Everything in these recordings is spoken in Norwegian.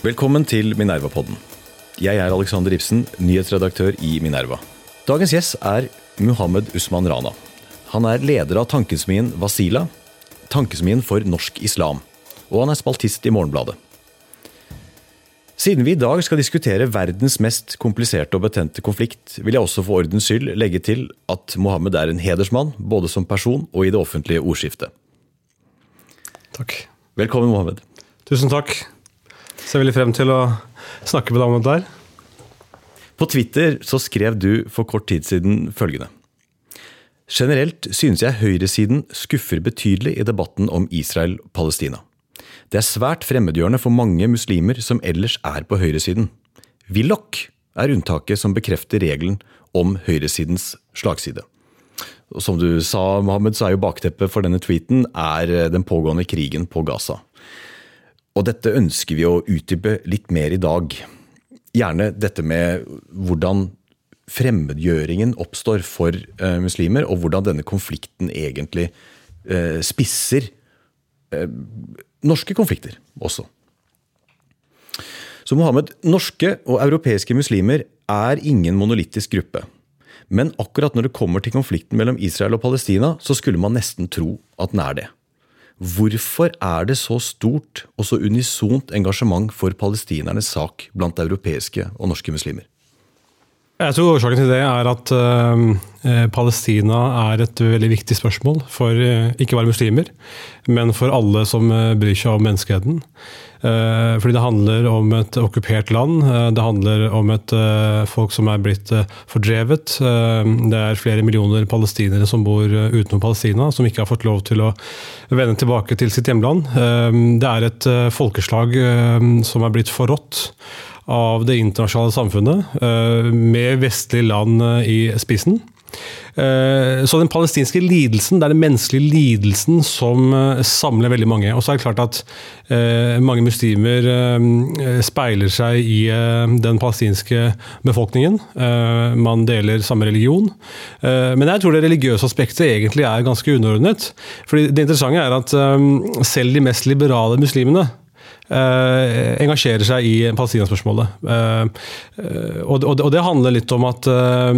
Velkommen til Minerva-podden. Jeg er Alexander Ibsen, nyhetsredaktør i Minerva. Dagens gjest er Muhammed Usman Rana. Han er leder av tankesmien Wasila, tankesmien for norsk islam. Og han er spaltist i Morgenbladet. Siden vi i dag skal diskutere verdens mest kompliserte og betente konflikt, vil jeg også for ordens skyld legge til at Mohammed er en hedersmann, både som person og i det offentlige ordskiftet. Takk. Velkommen, Mohammed. Tusen takk. Ser veldig frem til å snakke med deg om dette her. På Twitter så skrev du for kort tid siden følgende. Generelt synes jeg høyresiden skuffer betydelig i debatten om Israel-Palestina. Det er svært fremmedgjørende for mange muslimer som ellers er på høyresiden. Willoch er unntaket som bekrefter regelen om høyresidens slagside. Som du sa, Mohammed, så er jo bakteppet for denne tweeten er den pågående krigen på Gaza. Og dette ønsker vi å utdype litt mer i dag. Gjerne dette med hvordan fremmedgjøringen oppstår for eh, muslimer, og hvordan denne konflikten egentlig eh, spisser eh, norske konflikter også. Så Mohammed, norske og europeiske muslimer er ingen monolittisk gruppe. Men akkurat når det kommer til konflikten mellom Israel og Palestina, så skulle man nesten tro at den er det. Hvorfor er det så stort og så unisont engasjement for palestinernes sak blant europeiske og norske muslimer? Jeg tror årsaken til det er at uh, Palestina er et veldig viktig spørsmål for uh, ikke bare muslimer, men for alle som uh, bryr seg om menneskeheten. fordi det handler om et okkupert land. det handler om et folk som er blitt fordrevet. det er flere millioner palestinere som bor utenom Palestina, som ikke har fått lov til å vende tilbake til sitt hjemland. det er et folkeslag som er blitt forrådt av det internasjonale samfunnet, eh, med vestlige land eh, i spissen. Eh, så den palestinske lidelsen, det er den menneskelige lidelsen som samler veldig mange. Og så er det klart at mange muslimer speiler seg i den palestinske befolkningen. Man deler samme religion. Men jeg tror det religiøse aspektet egentlig er ganske underordnet. Fordi det interessante er at selv de mest liberale muslimene engasjerer seg i Palestina-spørsmålet. Uh, og, og, og, det handler litt om at uh,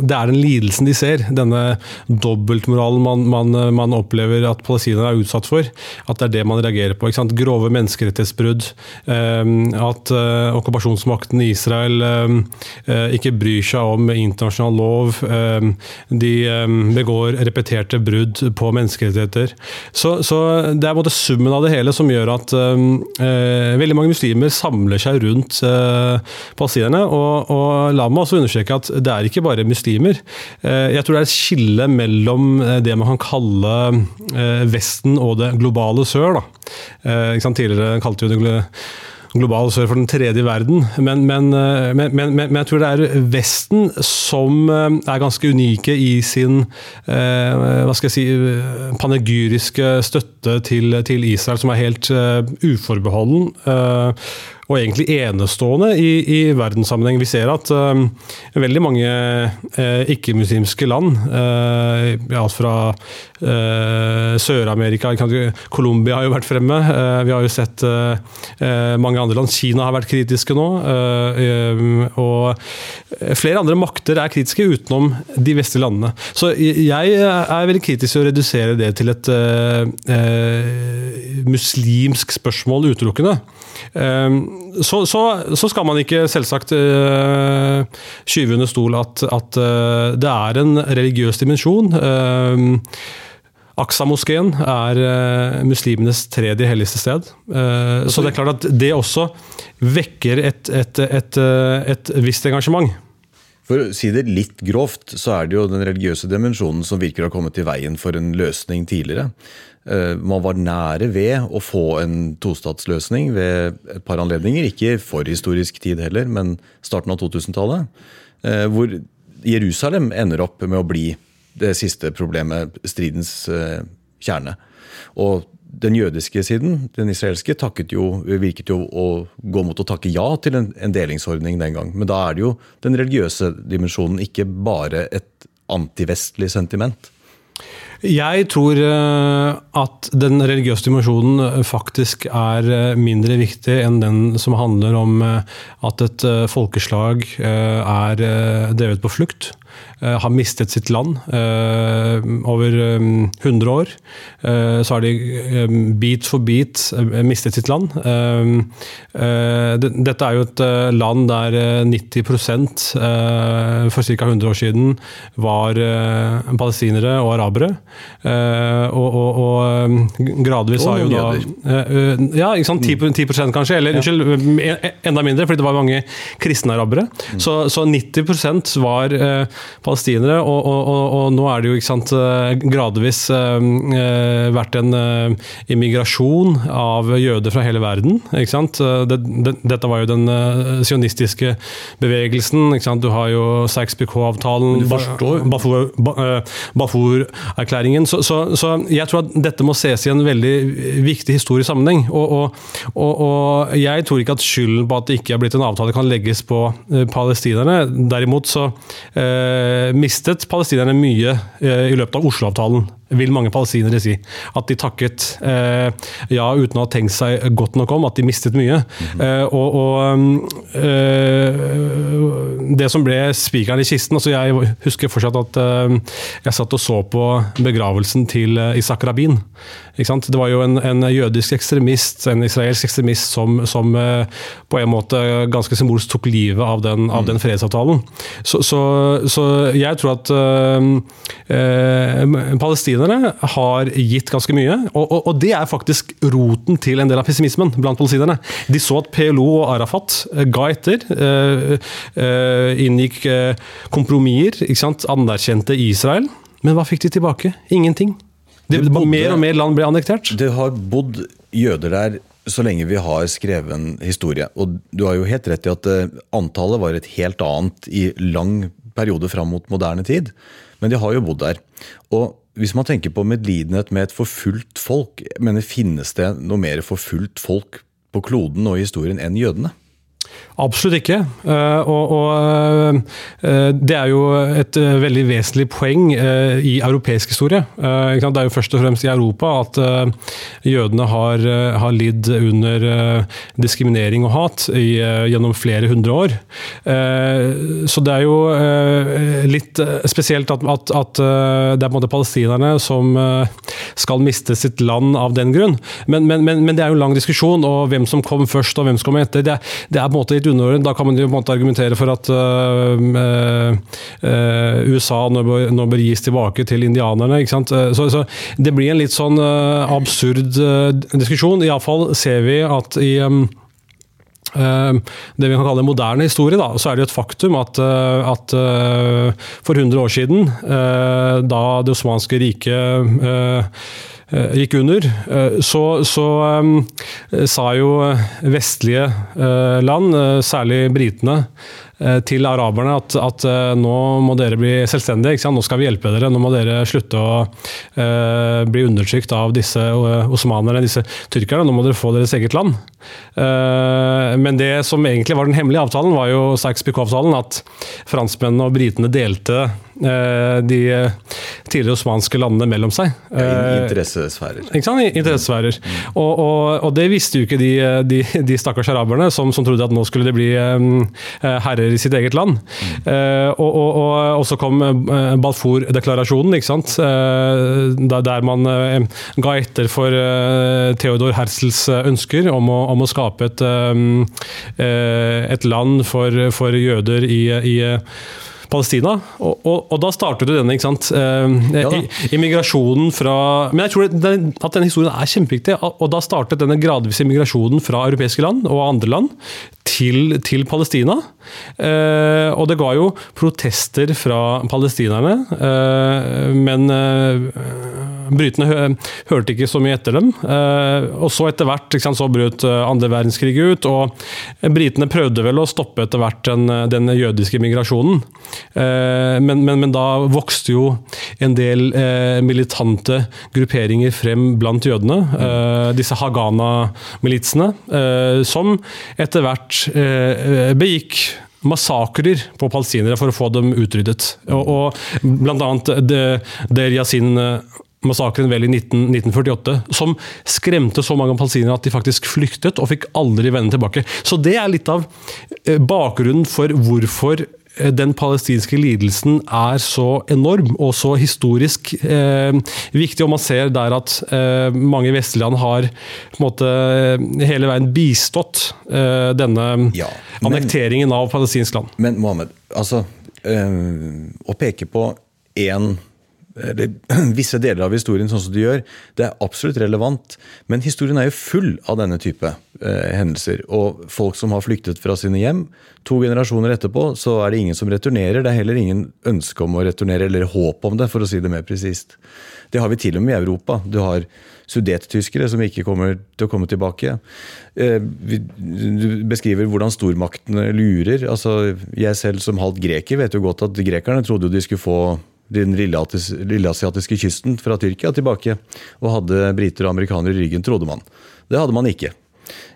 det er den lidelsen de ser, denne dobbeltmoralen man, man, man, opplever at palestinerne er utsatt for, at det er det man reagerer på. Grove menneskerettighetsbrudd. at okkupasjonsmakten i Israel ikke bryr seg om internasjonal lov. de begår repeterte brudd på menneskerettigheter. Så, så, det er både summen av det hele som gjør at eh, veldig mange muslimer samler seg rundt eh, palestinerne. Og, og, la meg også understreke at det er ikke bare muslimer. Eh, jeg tror det er et skille mellom eh, det man kan kalle eh, Vesten og det globale sør. Eh, Tidligere kalte vi det global sør for den tredje verden. Men, men, men, men, jeg tror det er Vesten som er ganske unike i sin hva skal jeg si, panegyriske støtte til, til Israel, som er helt uforbeholden og egentlig enestående i, i verdenssammenheng. Vi ser at uh, veldig mange uh, ikke-muslimske land, uh, alt fra uh, Sør-Amerika Colombia har jo vært fremme. vi har jo sett mange andre land. Kina har vært kritiske nå. og flere andre makter er kritiske utenom de vestlige landene. Så jeg er veldig kritisk til å redusere det til et muslimsk spørsmål utelukkende. Så, så, så, skal man ikke selvsagt uh, skyve under stol at, at uh, det er en religiøs dimensjon. Uh, Aksa-moskeen er muslimenes tredje helligste sted. Så det er klart at det også vekker et, et, et, et visst engasjement. For å si det litt grovt, så er det jo den religiøse dimensjonen som virker å ha kommet i veien for en løsning tidligere. Eh, man var nære ved å få en tostatsløsning ved et par anledninger. Ikke for historisk tid heller, men starten av 2000-tallet. Eh, hvor Jerusalem ender opp med å bli det siste problemet, stridens eh, kjerne. Og den jødiske siden, den israelske, jo, virket jo å gå mot å takke ja til en, en, delingsordning den gang. Men da er det jo den religiøse dimensjonen, ikke bare et antivestlig sentiment. Jeg tror eh, at den religiøse dimensjonen eh, faktisk er eh, mindre viktig enn den som handler om at et folkeslag er drevet på flukt. Eh, har mistet sitt land eh, over 100 eh, år. Så har de bit for bit mistet sitt land. Dette er jo et land der 90% for ca. 100 år siden var palestinere og arabere. Og, og, og gradvis har jo da Ja, ikke sant? 10%, 10 kanskje, eller unnskyld, enda mindre, fordi det var mange kristne arabere. Mm. Så, så 90% var palestinere. Og, og, og, og, nå er det jo sant, eh, gradvis eh, vært en eh, immigrasjon av jøder fra hele verden. sant? Det, det, dette var jo den eh, sionistiske bevegelsen. Du har jo Sykes-Picot-avtalen, Balfour-erklæringen. Så, så, så, jeg tror at dette må ses i en veldig viktig historisk sammenheng. Og, jeg tror ikke at skylden på at det ikke er blitt en avtale, kan legges på palestinerne. Derimot så Eh, mistet palestinerne mye eh, i løpet av Oslo-avtalen vil mange palestinere si. At de takket eh, ja uten å ha tenkt seg godt nok om, at de mistet mye. Mm -hmm. og, og eh, det som ble spikeren i kisten altså Jeg husker fortsatt at eh, jeg satt og så på begravelsen til eh, Isak Rabin. Det var jo en, en, jødisk ekstremist, en israelsk ekstremist, som, som på en måte ganske symbolsk tok livet av den, av den fredsavtalen. Så, så, så, jeg tror at palestinerne palestinerne har gitt ganske mye. Og, og, og, det er faktisk roten til en del av pessimismen blant palestinerne. De så at PLO og Arafat eh, ga etter. Uh, uh, inngikk uh, kompromisser. Anerkjente Israel. Men hva fikk de tilbake? Ingenting. Det, det bodde, mer og mer land ble annektert. Det har bodd jøder der så lenge vi har skrevet en historie. Og du har jo helt rett i at antallet var et helt annet i lang periode fram mot moderne tid. Men de har jo bodd der. Og hvis man tenker på medlidenhet med et forfulgt folk, mener finnes det noe mer forfulgt folk på kloden og i historien enn jødene? Absolutt ikke. Eh, og, og, eh, det er jo et eh, veldig vesentlig poeng i europeisk historie. Det er jo først og fremst i Europa at jødene har, har lidd under diskriminering og hat i, gjennom flere hundre år. Så det er jo litt spesielt at, at, at det er på en måte palestinerne som skal miste sitt land av den grunn. Men, men, men, men det er jo en lang diskusjon, og hvem som kom først og hvem som kom etter. Det, det er på en måte litt underordnet. Da kan man jo på en måte argumentere for at uh, uh, USA nå bør, nå bør, gis tilbake til indianerne. ikke sant? Så, så det blir en litt sånn absurd diskusjon. Iallfall ser vi at i det vi kan kalle moderne historie, da, så er det jo et faktum at, at for 100 år siden, da det osmanske riket Eh, gikk under, eh, så, så um, sa jo vestlige land, særlig britene, til araberne at, at, nå må dere bli selvstendige. Nå skal vi hjelpe dere. Nå må dere slutte å uh, bli undertrykt av disse osmanerne, disse tyrkerne. Nå må dere få deres eget land. Uh, men det som egentlig var den hemmelige avtalen, var jo Sykes-Picot-avtalen. At franskmennene og britene delte uh, de tidligere osmanske landene mellom seg. Ja, interessesfærer. Ikke sant? Interessesfærer. Mm. Og, og, og, det visste jo ikke de, de, de stakkars araberne, som, som, trodde at nå skulle de bli herrer i sitt eget land. Mm. Og, og, så kom Balfour-deklarasjonen, ikke sant? Der man ga etter for Theodor Herzls ønsker om å, om å skape et, et land for, for jøder i, i Palestina. Og, og, og, da startet jo denne ikke sant, eh, ja, immigrasjonen fra Men jeg tror den, at denne historien er kjempeviktig. Og da startet denne gradvise immigrasjonen fra europeiske land og andre land til, til Palestina. Eh, og det ga jo protester fra palestinerne, eh, men Britene hø hørte ikke så mye etter dem. Eh, og så etter hvert sant, så brøt eh, andre verdenskrig ut, og britene prøvde vel å stoppe etter hvert den, den jødiske migrasjonen. Eh, men, men, men, da vokste jo en del militante grupperinger frem blant jødene. disse Hagana-militsene, som etter hvert begikk massakrer på palestinere for å få dem utryddet. Og, og blant annet Der Yasin massakren vel i 19, 1948, som skremte så mange palestinere at de faktisk flyktet og fikk aldri vende tilbake. Så det er litt av eh, bakgrunnen for hvorfor eh, den palestinske lidelsen er så enorm og så historisk eh, viktig. Og man ser der at eh, mange vestlige har måte hele veien bistått eh, denne ja, men, annekteringen av palestinsk land. Men Mohammed, altså eh, å peke på én visse deler av historien sånn som de gjør, det er absolutt relevant. Men historien er jo full av denne type eh, hendelser. Og folk som har flyktet fra sine hjem. To generasjoner etterpå så er det ingen som returnerer. Det er heller ingen ønske om å returnere, eller håp om det, for å si det mer presist. Det har vi til og med i Europa. Du har sudettyskere som ikke kommer til å komme tilbake. Eh, du beskriver hvordan stormaktene lurer. Altså, jeg selv som halvt greker vet jo godt at grekerne trodde de skulle få den lilleasiatiske kysten fra Tyrkia tilbake, og hadde briter og amerikanere i ryggen, trodde man. Det hadde man ikke.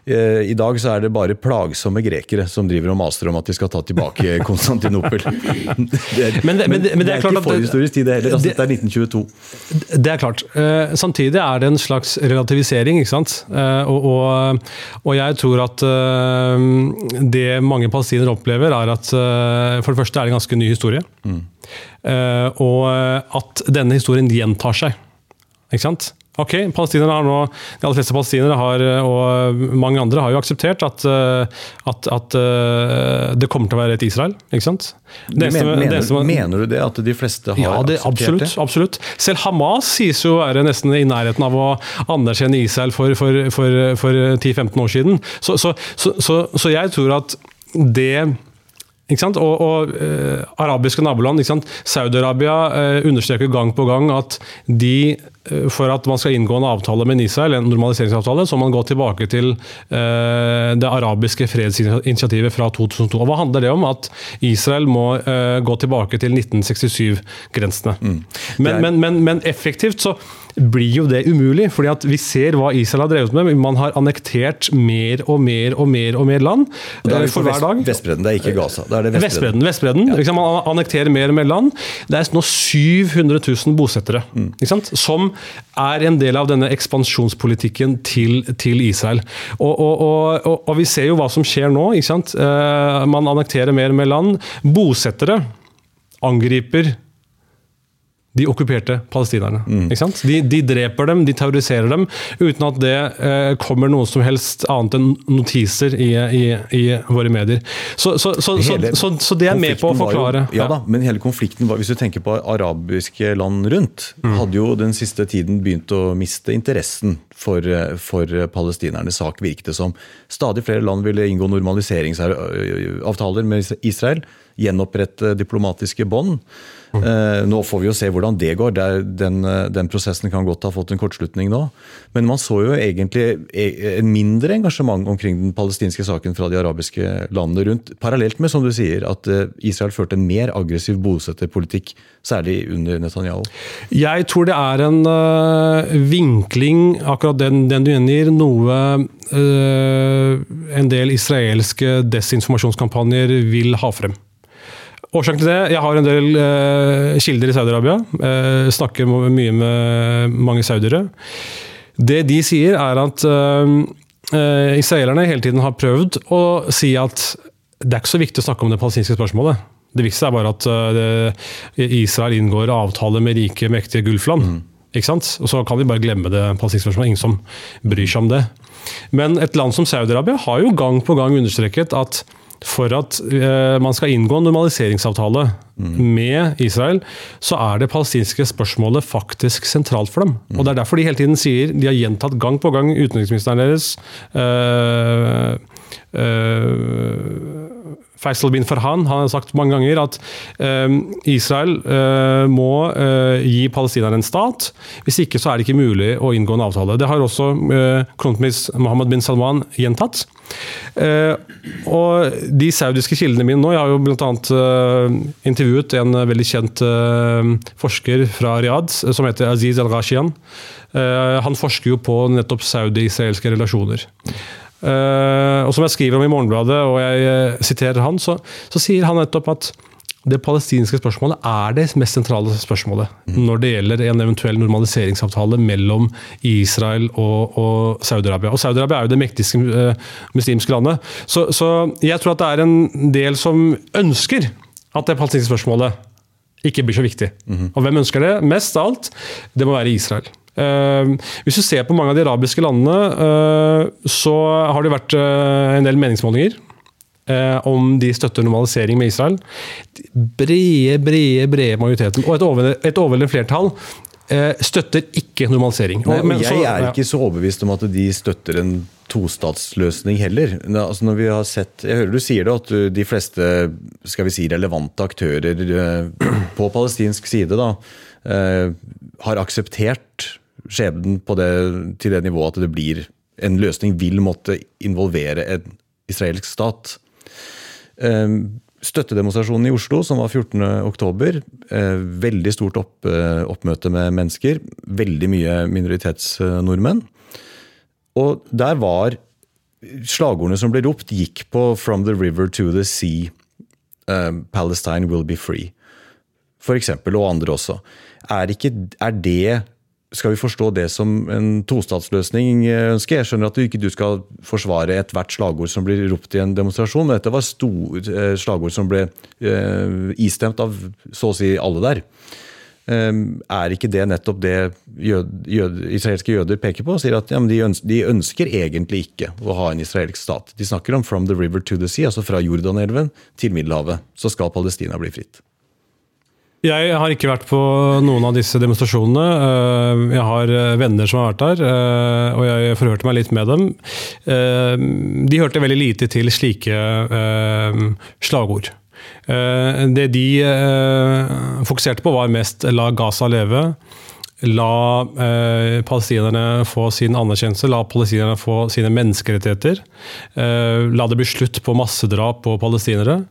Eh, I dag så er det bare plagsomme grekere som driver og maser om at de skal ta tilbake Konstantinopel. Det er, men, men, men, det, det er, er ikke forhistorisk tid, det heller. Altså, det, er 1922. Det er klart. Uh, samtidig er det en slags relativisering. ikke sant? Uh, og, og, og, jeg tror at det mange palestinere opplever, er at for det første er det en ganske ny historie. Mm. og at denne historien gjentar seg. Ikke sant? Ok, palestinere har nå, De aller fleste palestinere har, og mange andre har jo akseptert at, eh, at, at eh, det kommer til å være et Israel. ikke sant? Det mener, det eneste, mener, du det? At de fleste har ja, det, akseptert absolutt, det? Absolutt. Selv Hamas sies jo å være nesten i nærheten av å anerkjenne Israel for, for, for, for 10-15 år siden. Så, så, så, så jeg tror at det og, og eh, arabiske naboland. Saudi-Arabia eh, understreker gang på gang at de Eh, for at man skal inngå en avtale med Israel, en normaliseringsavtale, så må man gå tilbake til eh, det arabiske fredsinitiativet fra 2002. Og Hva handler det om? At Israel må eh, gå tilbake til 1967-grensene. Mm. Men, men, men, men, effektivt så blir jo det umulig, fordi at vi ser hva Israel har drevet med. Man har annektert mer og mer og mer og mer land for hver dag. Vestbredden, det er ikke Gaza. Det er det Vestbredden. Vestbredden, Vestbredden. Ja. Man annekterer mer og mer land. Det er nå 700 000 bosettere mm. som er en del av denne ekspansjonspolitikken til, til Israel. Og, og, og, og, vi ser jo hva som skjer nå. Eh, man annekterer mer og mer land. Bosettere angriper de okkuperte palestinerne. Mm. De, de, dreper dem, de terroriserer dem, uten at det eh, kommer noe som helst annet enn notiser i, i, i våre medier. Så, så, så, så, det er med på å forklare. Jo, ja, da, men hele konflikten var, hvis du tenker på arabiske land rundt, mm. hadde jo den siste tiden begynt å miste interessen for, for palestinernes sak, virket det som. Stadig flere land ville inngå normaliseringsavtaler med Israel, gjenopprette diplomatiske bånd. Uh, nå får vi jo se hvordan det går. Den, eh, den, prosessen kan godt ha fått en kortslutning nå. Men man så jo egentlig e, en mindre engasjement omkring den palestinske saken fra de arabiske landene rundt. Parallelt med, som du sier, at eh, Israel førte en mer aggressiv bosetterpolitikk, særlig under Netanyahu. Jeg tror det er en vinkling, akkurat den, den du gjengir, noe en del israelske desinformasjonskampanjer vil ha frem. Årsaken til det Jeg har en del uh, kilder i Saudi-Arabia. Uh, snakker mye med mange saudiere. Det de sier, er at uh, israelerne hele tiden har prøvd å si at det er ikke så viktig å snakke om det palestinske spørsmålet. Det viktigste er bare at Israel inngår avtale med rike, mektige Gulfland. Mm. Ikke sant? Og så kan vi bare glemme det palestinske spørsmålet. Ingen som bryr seg om det. Men et land som Saudi-Arabia har jo gang på gang understreket at for at eh, man skal inngå en normaliseringsavtale med Israel, så er det palestinske spørsmålet faktisk sentralt for dem. Og Det er derfor de hele tiden sier, de har gjentatt gang på gang, utenriksministeren deres eh, eh, Faisal bin Farhan han har sagt mange ganger at eh, Israel eh, må eh, gi palestinerne en stat. Hvis ikke så er det ikke mulig å inngå en avtale. Det har også eh, kronprins Mohammed bin Salman gjentatt. Eh, og de saudiske kildene mine nå Jeg har jo bl.a. Uh, intervjuet en veldig kjent eh, forsker fra Riyadh som heter Aziz al-Rashian. Eh, han forsker jo på nettopp saudi-israelske relasjoner. Og som jeg skriver om i Morgenbladet, og jeg siterer han, så, så, sier han nettopp at det palestinske spørsmålet er det mest sentrale spørsmålet mm. når det gjelder en eventuell normaliseringsavtale mellom Israel og, og Saudi-Arabia. Og Saudi-Arabia er jo det mektigste uh, muslimske landet. Så, så, jeg tror at det er en del som ønsker at det palestinske spørsmålet ikke blir så viktig. Mm. Og hvem ønsker det mest av alt? Det må være Israel. Uh, hvis du ser på mange av de arabiske landene, uh, så har det vært en del meningsmålinger om de støtter normalisering med Israel. Brede, brede, brede majoriteten, og et overveldende flertall, støtter ikke normalisering. Nei, men, jeg er ikke så overbevist om at de støtter en tostatsløsning heller. Altså når vi har sett, Jeg hører du sier det, at de fleste skal vi si, relevante aktører på palestinsk side da, har akseptert skjebnen det, til det nivået at det blir en løsning vil måtte involvere en israelsk stat. Ehm, støttedemonstrasjonen i Oslo, som var 14.10, eh, veldig stort opp, eh, oppmøte med mennesker. Veldig mye minoritetsnordmenn. Og der var Slagordene som ble ropt, gikk på 'From the river to the sea'. Uh, Palestine will be free. For eksempel, og andre også. Er, ikke, er det skal vi forstå det som en tostatsløsning eh, ønsker? Jeg skjønner at du ikke skal forsvare ethvert slagord som blir ropt i en demonstrasjon, men dette var stor, eh, slagord som ble uh, istemt av så å si alle der. Um, er ikke det nettopp det jød, jød, israelske jøder peker på? og sier at ja, de, ønsker, de, ønsker, egentlig ikke å ha en israelsk stat. De snakker om 'from the river to the sea', altså fra Jordanelven til Middelhavet. Så skal Palestina bli fritt. Jeg har ikke vært på noen av disse demonstrasjonene. Eh, jeg har eh, venner som har vært der, eh, og jeg forhørte meg litt med dem. De hørte veldig lite til slike slagord. Det de fokuserte på, var mest 'la Gaza leve'. La eh, palestinerne få sin anerkjennelse, la palestinerne få sine menneskerettigheter. Eh, la det bli slutt på massedrap på palestinere.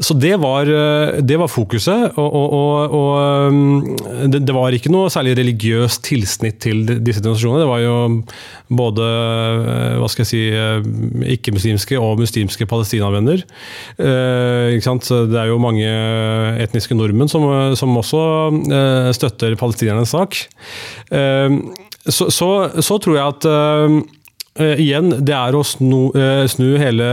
Så det var, eh, det var fokuset. Og, og, og, og eh, det, det, var ikke noe særlig religiøst tilsnitt til disse demonstrasjonene. Det var jo både eh, hva skal jeg si, ikke-muslimske og muslimske palestinavenner. Eh, det er jo mange etniske nordmenn som, som også støtter palestinernes sak. Ehm, så, så, så tror jeg at ehm, eh, igjen, det er å snu, eh, snu hele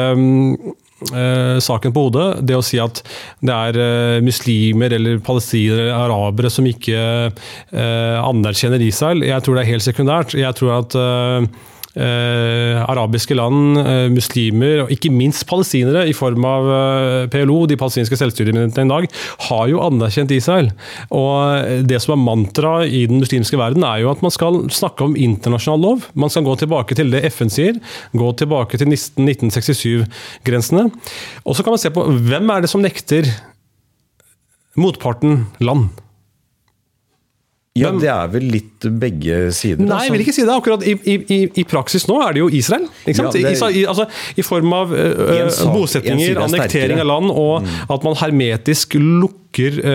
Uh, saken på hodet. Det å si at det er muslimer eller palestinere, arabere, som ikke anerkjenner Israel, jeg tror det er helt sekundært. Jeg tror at eh, arabiske land, eh, muslimer og ikke minst palestinere, i form av eh, PLO, de palestinske selvstyremyndighetene i dag, har jo anerkjent Israel. Og Det som er mantraet i den muslimske verden, er jo at man skal snakke om internasjonal lov. Man skal gå tilbake til det FN sier, gå tilbake til 1967-grensene. Og så kan man se på hvem er det som nekter motparten land. Ja, Det er vel litt begge sider? Nei, jeg vil ikke si det. Akkurat i, i, i praksis nå er det jo Israel. Ja, det, I, altså, I, form av uh, sak, bosettinger, annektering av land, og mm. at man hermetisk lukker ø,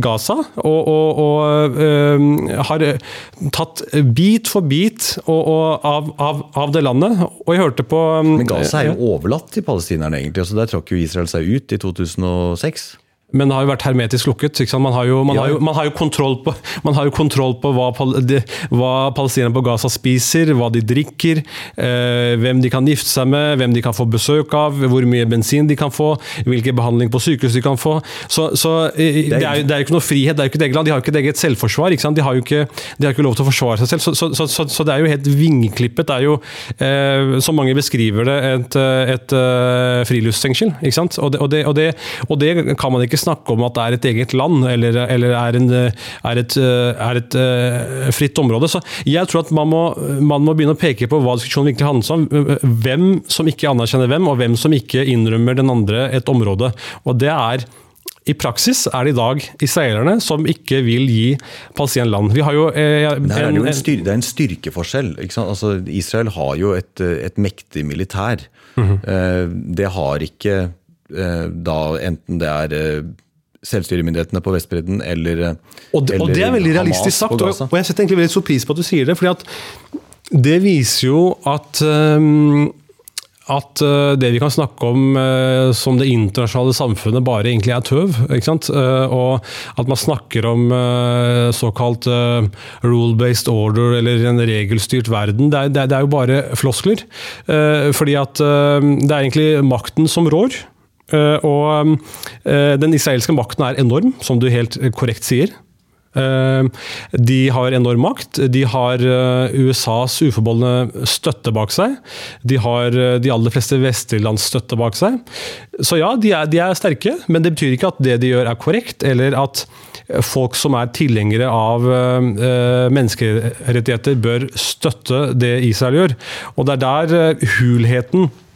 Gaza. Og, og, og ø, har tatt bit for bit og, av, av, av, det landet. Og jeg hørte på Men Gaza er jo overlatt til palestinerne, egentlig. altså Der trakk jo Israel seg ut i 2006. men det har jo vært hermetisk lukket. Man har jo, man, ja. har jo, man, har jo, kontroll på, man har jo kontroll på hva, de, hva palestinerne på Gaza spiser, hva de drikker, eh, hvem de kan gifte seg med, hvem de kan få besøk av, hvor mye bensin de kan få, hvilken behandling på sykehus de kan få. Så, så eh, det, er, det er jo ikke noe frihet, det er jo ikke et eget land. De har jo ikke et eget selvforsvar. De har jo ikke, de har ikke lov til å forsvare seg selv. Så, så, så det er jo helt vingeklippet. Det er jo, eh, som mange beskriver det, et, et, et friluftsfengsel. Og det, og, det, og, og det kan man ikke snakke om at det er et eget land, eller, eller er, en, er, et, er, et, eh, fritt område. Så jeg tror at man må, man må begynne å peke på hva diskusjonen virkelig handler om. Hvem som ikke anerkjenner hvem, og hvem som ikke innrømmer den andre et område. Og det er i praksis er det i dag israelerne som ikke vil gi Palestina land. Vi har jo, eh, en, det, er jo en styr, det er en styrkeforskjell. Altså, Israel har jo et, et mektig militær. Mm -hmm. eh, det har ikke eh, da enten det er eh, selvstyremyndighetene på Vestbredden eller og det, eller og det er veldig realistisk sagt, og, og jeg setter egentlig veldig stor pris på at du sier det. fordi at det viser jo at um, at det vi kan snakke om som det internasjonale samfunnet bare egentlig er tøv. ikke sant? Og at man snakker om såkalt rule-based order eller en regelstyrt verden, det er, det er, jo bare floskler. fordi at det er egentlig makten som rår. Eh, og eh, den israelske makten er enorm, som du helt korrekt sier. Eh, de har enorm makt. De har USAs uforbeholdne støtte bak seg. De har de aller fleste vestlige støtte bak seg. Så ja, de er, de er, sterke, men det betyr ikke at det de gjør er korrekt, eller at folk som er tilhengere av menneskerettigheter bør støtte det Israel gjør. Og det er der hulheten Eh,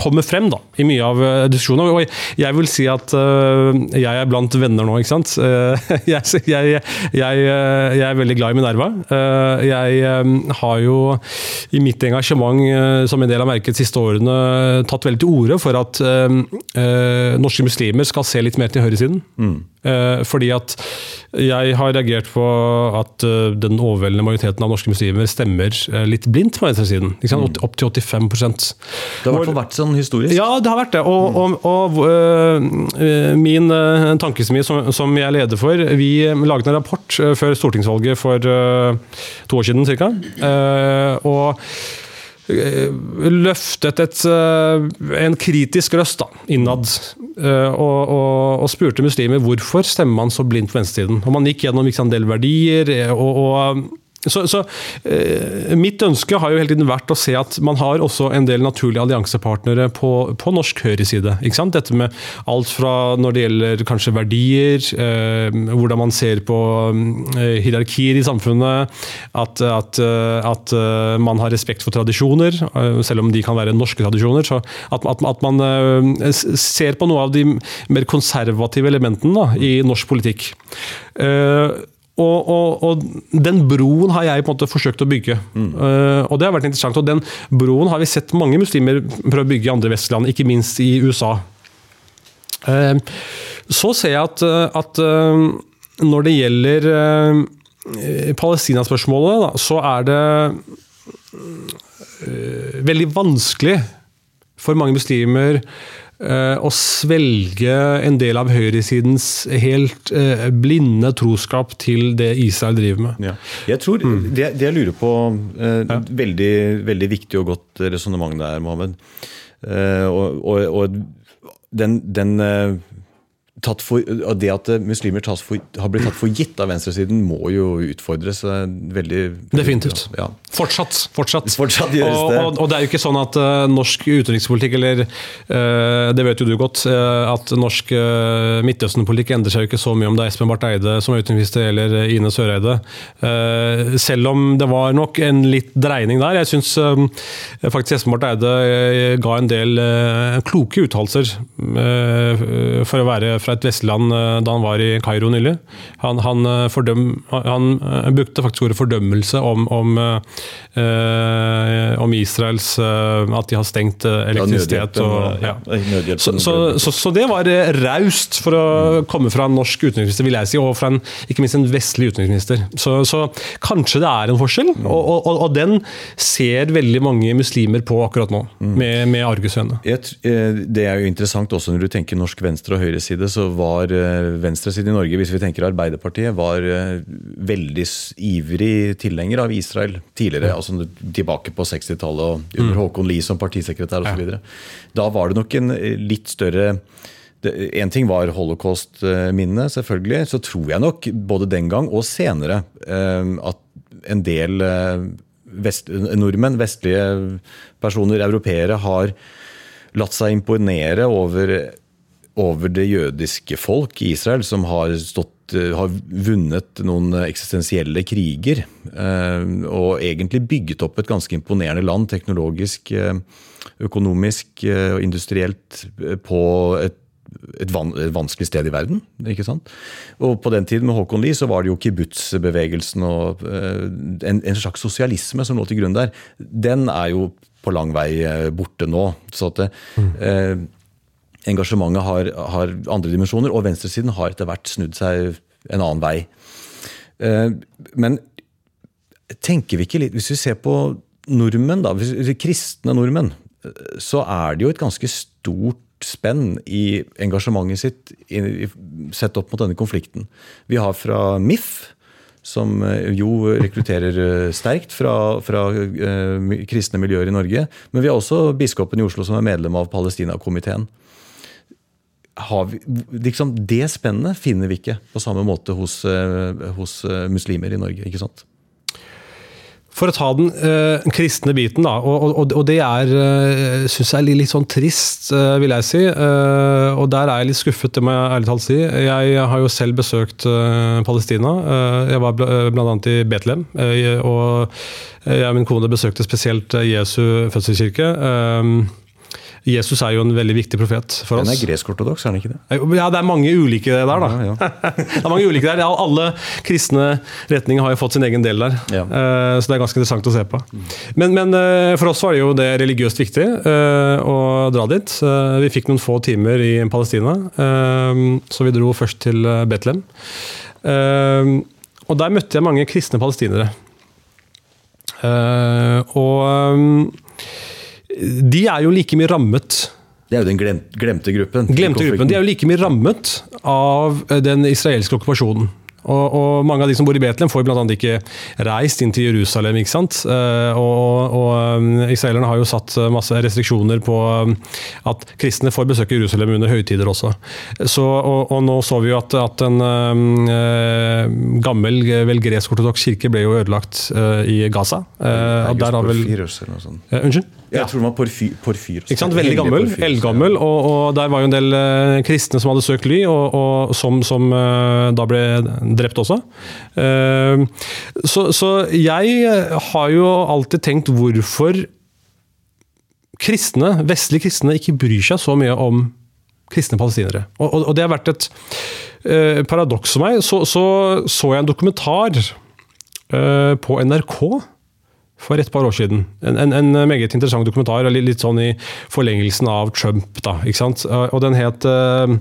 kommer frem da, i mye av eh, diskusjonen. Og jeg vil si at uh, jeg er blant venner nå, ikke sant. Jeg, jeg, jeg, jeg, er veldig glad i Minerva. Jeg har jo i mitt engasjement som en del har merket de siste årene tatt veldig til orde for at norske muslimer skal se litt mer til høyresiden. Mm. Fordi at jeg har reagert på at den overveldende majoriteten av norske muslimer stemmer litt blindt på venstresiden. Mm. Opp til 85% Det har i hvert fall vært sånn historisk? Ja, det har vært det. Og, og, og øh, min øh, tankesmie som, som, jeg leder for, vi laget en rapport før stortingsvalget for to år siden ca. Uh, og løftet et, en kritisk røst da, innad. Og, og, og, spurte muslimer hvorfor stemmer man så blindt på venstresiden. Og man gikk gjennom en del verdier. og, og så, så eh, Mitt ønske har jo hele tiden vært å se at man har også en del naturlige alliansepartnere på, på norsk høyreside. Dette med alt fra når det gjelder kanskje verdier, eh, hvordan man ser på eh, hierarkier i samfunnet, at, at, eh, at, eh, man har respekt for tradisjoner, eh, selv om de kan være norske tradisjoner. så At, at, man ser på noe av de mer konservative elementene da, i norsk politikk. Og, og, og, den broen har jeg på en måte forsøkt å bygge. Mm. Uh, og det har vært interessant. Og den broen har vi sett mange muslimer prøve å bygge i andre vestland, ikke minst i USA. Uh, så ser jeg at, at uh, når det gjelder Palestina-spørsmålet, så er det veldig vanskelig for mange muslimer Eh, å svelge en del av høyresidens helt eh, blinde troskap til det Israel driver med. Ja. Jeg tror, mm. det, det, jeg lurer på eh, ja. veldig, veldig, viktig og godt resonnement der, Mohammed. og, og, og den, den for, det at muslimer for, har blitt tatt for gitt av venstresiden, må jo utfordres. veldig... Definitivt. Ja. Fortsatt. fortsatt. fortsatt det. Og, og, og, det er jo ikke sånn at uh, norsk utenrikspolitikk, eller uh, det vet jo du godt, uh, at norsk Midtøsten-politikk endrer seg jo ikke så mye om det er Espen Barth Eide som er utenriksminister, eller Ine Søreide. selv om det var nok en litt dreining der. Jeg syns faktisk Espen Barth Eide ga en del kloke uttalelser for å være fra fra et vestland eh, da han var i Kairo nylig. Han, han, eh, fordøm, han eh, brukte faktisk ordet fordømmelse om, om, om Israels At de har stengt elektrisitet. Og, ja. så, så, så, så, det var raust for å komme fra en norsk utenriksminister, vil jeg si, og fra en, ikke minst en vestlig utenriksminister. Så, kanskje det er en forskjell, mm. og, og, og, den ser veldig mange muslimer på akkurat nå, mm. med, med argusøyne. Det er jo interessant også når du tenker norsk venstre og høyreside. så så var eh, venstresiden i Norge, hvis vi tenker Arbeiderpartiet, var eh, veldig ivrig tilhenger av Israel tidligere. altså Tilbake på 60-tallet og under Håkon Lie som partisekretær osv. Da var det nok en eh, litt større Én En ting var holocaust-minnet, selvfølgelig. Så tror jeg nok både den gang og senere at en del vest, nordmenn, vestlige personer, europeere, har latt seg imponere over, over det jødiske folk i Israel, som har, stått, eh, har vunnet noen eksistensielle kriger. eh, Og egentlig bygget opp et ganske imponerende land teknologisk, eh, økonomisk og industrielt på et et, van, et vanskelig sted i verden. ikke sant? Og På den tiden med Håkon Lie så var det jo kibbutz-bevegelsen og uh, en, en slags sosialisme som lå til grunn der. Den er jo på lang vei borte nå. så at uh, eh, Engasjementet har, har andre dimensjoner, og venstresiden har etter hvert snudd seg en annen vei. Eh, men tenker vi ikke litt Hvis vi ser på nordmenn, da, kristne nordmenn, eh, så er det jo et ganske stort spenn i engasjementet sitt sett opp mot denne konflikten. Vi har fra MIF, som eh, jo rekrutterer sterkt fra, fra kristne miljøer i Norge. Men vi har også biskopen i Oslo som er medlem av Palestina-komiteen. Vi, liksom, det spennet finner vi ikke på samme måte hos, eh, hos eh, muslimer i Norge. ikke sant? For å ta den eh, kristne biten, da, og, og, og det er, uh, syns jeg er litt, sånn trist, eh, vil jeg si. Eh, og der er jeg litt skuffet, det må jeg ærlig talt si. Jeg har jo selv besøkt eh, Palestina. Eh, jeg var bl annet i Betlehem. eh, og jeg og min kone besøkte spesielt eh, Jesu fødselskirke. Eh, Jesus er jo en veldig viktig profet for oss. Den er gresk-ortodoks, er den ikke det? Ja, det er mange ulike der, da. Ja, ja. det er mange ulike der. Alle kristne retninger har jo fått sin egen del der. Ja. Eh, Så det er ganske interessant å se på. Men, men eh, for oss var det jo det religiøst viktig eh, å dra dit. Vi fikk noen få timer i Palestina, så vi dro først til eh, Betlehem. Eh, Og der møtte jeg mange kristne palestinere. Og de er jo like mye rammet Det er jo den glemte gruppen. Glemte gruppen. De er jo like mye rammet av eh, den israelske okkupasjonen. Og, og mange av de som bor i Betlehem får annet ikke reist inn til Jerusalem. ikke sant? Eh, Og, og, um, Israelerne har jo satt eh, masse restriksjoner på at kristne får besøke Jerusalem under høytider også. Så, og, og nå så vi jo at, at en eh, gammel, eh, vel gresk-ortodoks kirke ble jo ødelagt eh, i Gaza. Uh, der har vel uh. Eh, Unnskyld? Jeg tror den var Porfyr. porfyr Ikke sant? Veldig gammel, eldgammel, og, og der var jo en del eh, kristne som hadde søkt ly, og, og som, som eh, da ble drept også. Eh, så, så jeg har jo alltid tenkt hvorfor kristne, vestlige kristne ikke bryr seg så mye om kristne palestinere. Og, og, og det har vært et eh, paradoks for meg. Så, så så jeg en dokumentar eh, på NRK for et par år siden. En, en, en meget interessant dokumentar, litt, sånn i forlengelsen av Trump. da, ikke sant? Og den het eh,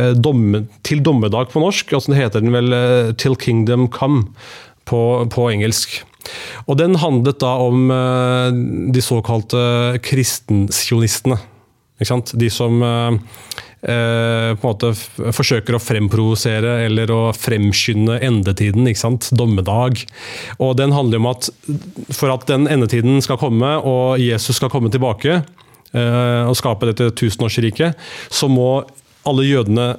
eh, domme, 'Til dommedag' på norsk. altså Den heter den vel eh, 'Till Kingdom Come' på, på engelsk. Og den handlet da om eh, de såkalte kristensionistene. Ikke sant? De som eh, på en måte forsøker å fremprovosere eller å fremskynde endetiden. ikke sant? Dommedag. Og den handler om at for at den endetiden skal komme, og Jesus skal komme tilbake eh, og skape dette tusenårsriket, så må alle jødene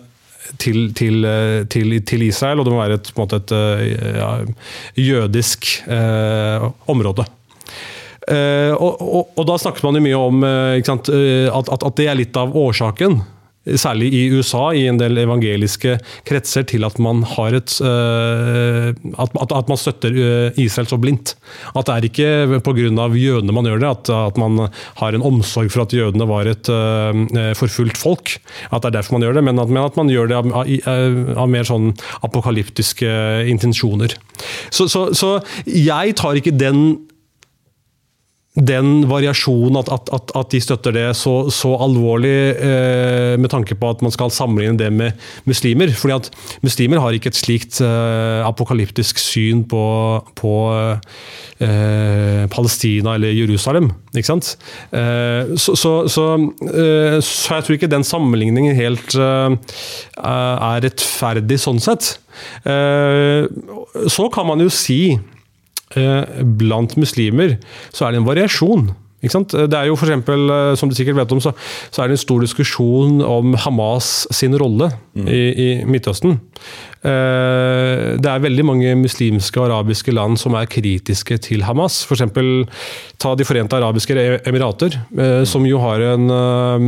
til, til, eh, til, til Israel, og det må være et, måte et eh, ja, jødisk eh, område. Eh, og, og, og da snakket man jo mye om ikke sant, at, at, at det er litt av årsaken. Særlig i USA, i en del evangeliske kretser, til at man et eh, at, at, man støtter eh, Israel så blindt. At det er ikke pga. jødene man gjør det, at, at man har en omsorg for at jødene var et eh, forfulgt folk. At det er derfor man gjør det, men at, men at man gjør det av, av, av mer sånn apokalyptiske intensjoner. Så, så, så jeg tar ikke den den variasjonen, at, at, at, at, de støtter det så, så alvorlig eh, med tanke på at man skal sammenligne det med muslimer. fordi at muslimer har ikke et slikt eh, apokalyptisk syn på, på eh, Palestina eller Jerusalem. ikke sant? Eh, så, så, så, eh, så, jeg tror ikke den sammenligningen helt eh, er rettferdig sånn sett. så kan man jo si blant muslimer så er det en variasjon. Det er jo for eksempel, eh, som du sikkert vet om, så, så er det en stor diskusjon om Hamas sin rolle mm. i, i, Midtøsten. Eh, det er veldig mange muslimske og arabiske land som er kritiske til Hamas. F.eks. ta De forente arabiske emirater, som jo har en Eh,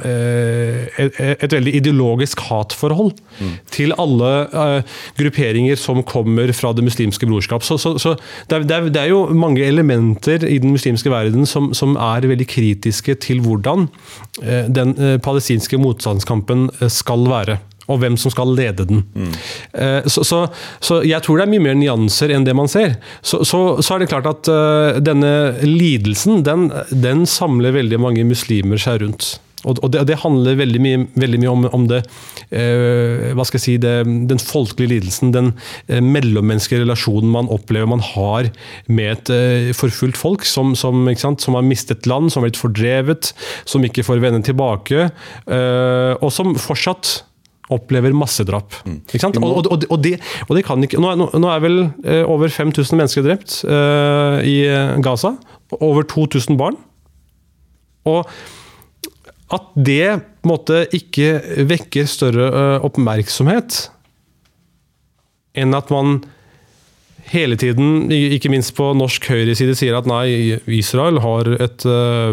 et, et, veldig ideologisk hatforhold mm. til alle uh, grupperinger som kommer fra det muslimske brorskap. Så, så, så det, er, det, er, jo mange elementer i den muslimske verden som, som er veldig kritiske til hvordan uh, den uh, palestinske motstandskampen skal være. Og hvem som skal lede den. Mm. Så, så, jeg tror det er mye mer nyanser enn det man ser. Så, er det klart at denne lidelsen, den, den samler veldig mange muslimer seg rundt. Og det, det handler veldig mye, veldig mye om, om, det eh, hva skal jeg si, det, den folkelige lidelsen, den eh, mellommenneskelige relasjonen man opplever man har med et eh, forfulgt folk som, som, som, har mistet land, som har blitt fordrevet, som ikke får vende tilbake, eh, og som fortsatt opplever massedrap. Mm. Og, og, og, og, det, og, det, kan ikke Nå er, nå er vel eh, over 5000 mennesker drept eh, i Gaza. Over 2000 barn. Og at det måtte ikke vekker større uh, oppmerksomhet enn at man hele tiden, ikke minst på norsk høyreside, sier at nei, Israel har, et, uh,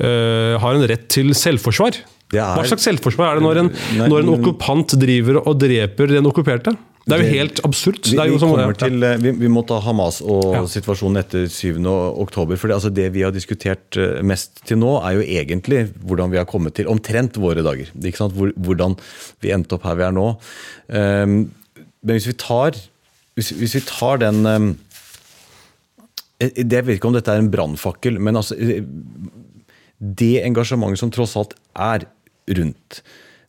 uh, har en rett til selvforsvar. Er, Hva slags selvforsvar er det når en, nei, når en okkupant driver og dreper den okkuperte? Det er jo helt absurd. Vi, vi, som, til, vi, vi, må ta Hamas og ja. situasjonen etter 7. oktober. For det, altså det vi har diskutert eh, mest til nå, er jo egentlig hvordan vi har kommet til omtrent våre dager. Hvor, hvordan vi endte opp her vi er nå. Um, men hvis vi tar, hvis, hvis vi tar den um, Jeg vet ikke om dette er en brannfakkel, men altså Det engasjementet som tross alt er rundt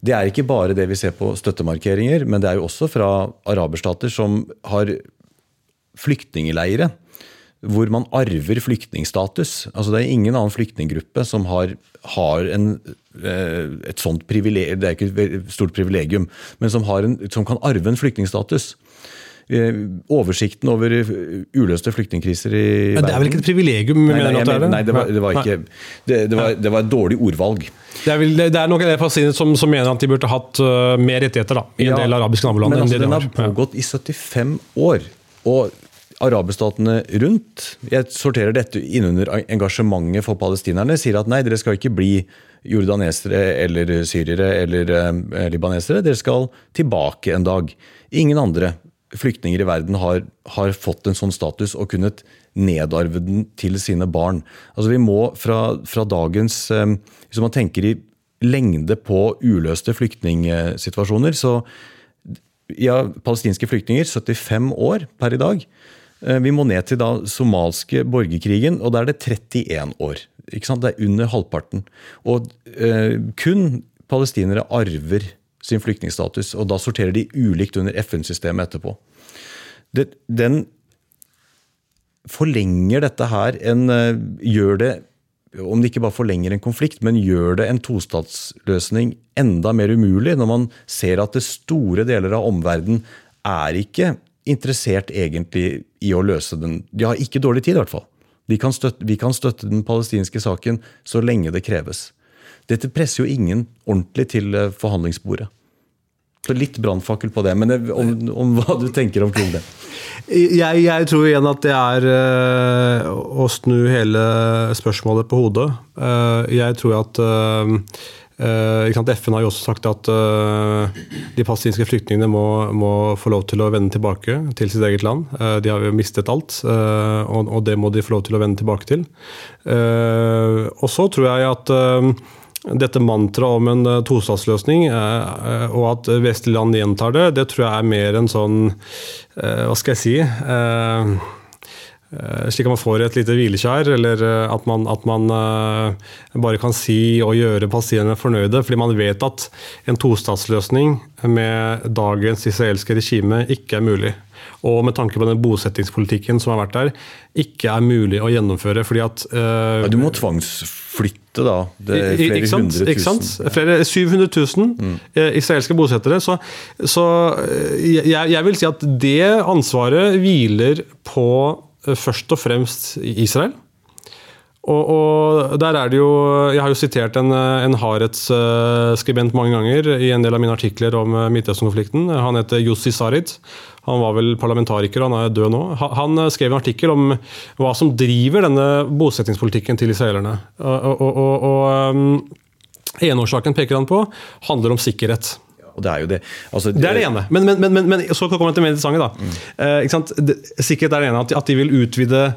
det er ikke bare det vi ser på støttemarkeringer, men det er jo også fra araberstater som har flyktningleire. Hvor man arver flyktningstatus. Altså Det er ingen annen flyktninggruppe som har, har en, eh, et sånt privilegium, det er ikke et stort privilegium, men som, en, som kan arve en flyktningstatus. Eh, oversikten over uløste flyktningkriser i verden. Men Det er vel ikke et privilegium? Nei, nei, mener, nei det, var, det, var ikke, det, det, var, det, var, et dårlig ordvalg. Det er, vel, det er noen palestinere som, som, mener at de burde hatt uh, mer rettigheter da, i en ja, del arabiske naboland. Men altså, den har pågått i 75 år. og Araberstatene rundt jeg sorterer dette innunder engasjementet for palestinerne. Sier at nei, dere skal ikke bli jordanesere eller syrere eller eh, libanesere. Dere skal tilbake en dag. Ingen andre flyktninger i verden har, har, fått en sånn status og kunnet nedarve den til sine barn. Altså Vi må fra, fra dagens eh, Hvis man tenker i lengde på uløste flyktningsituasjoner, så ja, palestinske flyktninger, 75 år per i dag. Eh, vi må ned til da somalske borgerkrigen, og da er det 31 år. Ikke sant? Det er under halvparten. Og eh, kun palestinere arver sin flyktningstatus. Og da sorterer de ulikt under FN-systemet etterpå. Det, den forlenger dette her en eh, Gjør det om det ikke bare forlenger en konflikt, men gjør det en tostatsløsning enda mer umulig, når man ser at det store deler av omverdenen er ikke interessert egentlig i å løse den. De har ikke dårlig tid, i hvert fall. Kan støtte, vi kan støtte den palestinske saken så lenge det kreves. Dette presser jo ingen ordentlig til eh, forhandlingsbordet. Så litt brannfakkel på det, men om, om, hva du tenker omkring det? Jeg, jeg, tror igjen at det er uh, å snu hele spørsmålet på hodet. Uh, jeg tror at uh, FN har jo også sagt at de palestinske flyktningene må, må, få lov til å vende tilbake til sitt eget land. de har jo mistet alt, og, og, det må de få lov til å vende tilbake til. og så tror jeg at dette mantraet om en eh, tostatsløsning, eh, eh, og at vestlige land gjentar det, det tror jeg er mer en sånn Hva skal jeg si? Slik at man får et lite hvileskjær, eller at man, at man bare kan si og gjøre palestinerne fornøyde. Fordi man vet at en tostatsløsning med dagens israelske regime ikke er mulig. Og med tanke på den bosettingspolitikken som har vært der, ikke er mulig å gjennomføre. fordi at uh, ja, Du må tvangsflytte, da. Det er flere ikke sant, hundre ikke sant? Flere 700 000 mm. israelske bosettere. Så, så jeg, jeg vil si at det ansvaret hviler på Eh, først og fremst Israel. Og, og, der er det jo Jeg har jo sitert en, en Haretz-skribent mange ganger i en del av mine artikler om eh, Midtøsten-konflikten. Han heter Jussi Sarit. Han var vel parlamentariker, han er død nå. Han skrev en artikkel om hva som driver denne bosettingspolitikken til israelerne. Og, og, og Eneårsaken peker han på handler om sikkerhet. Det er jo det. Altså, det er det ene. Men, men, men, men så kommer jeg til mer interessante. da. Mm. Eh, Sikkerhet er det ene, at de vil utvide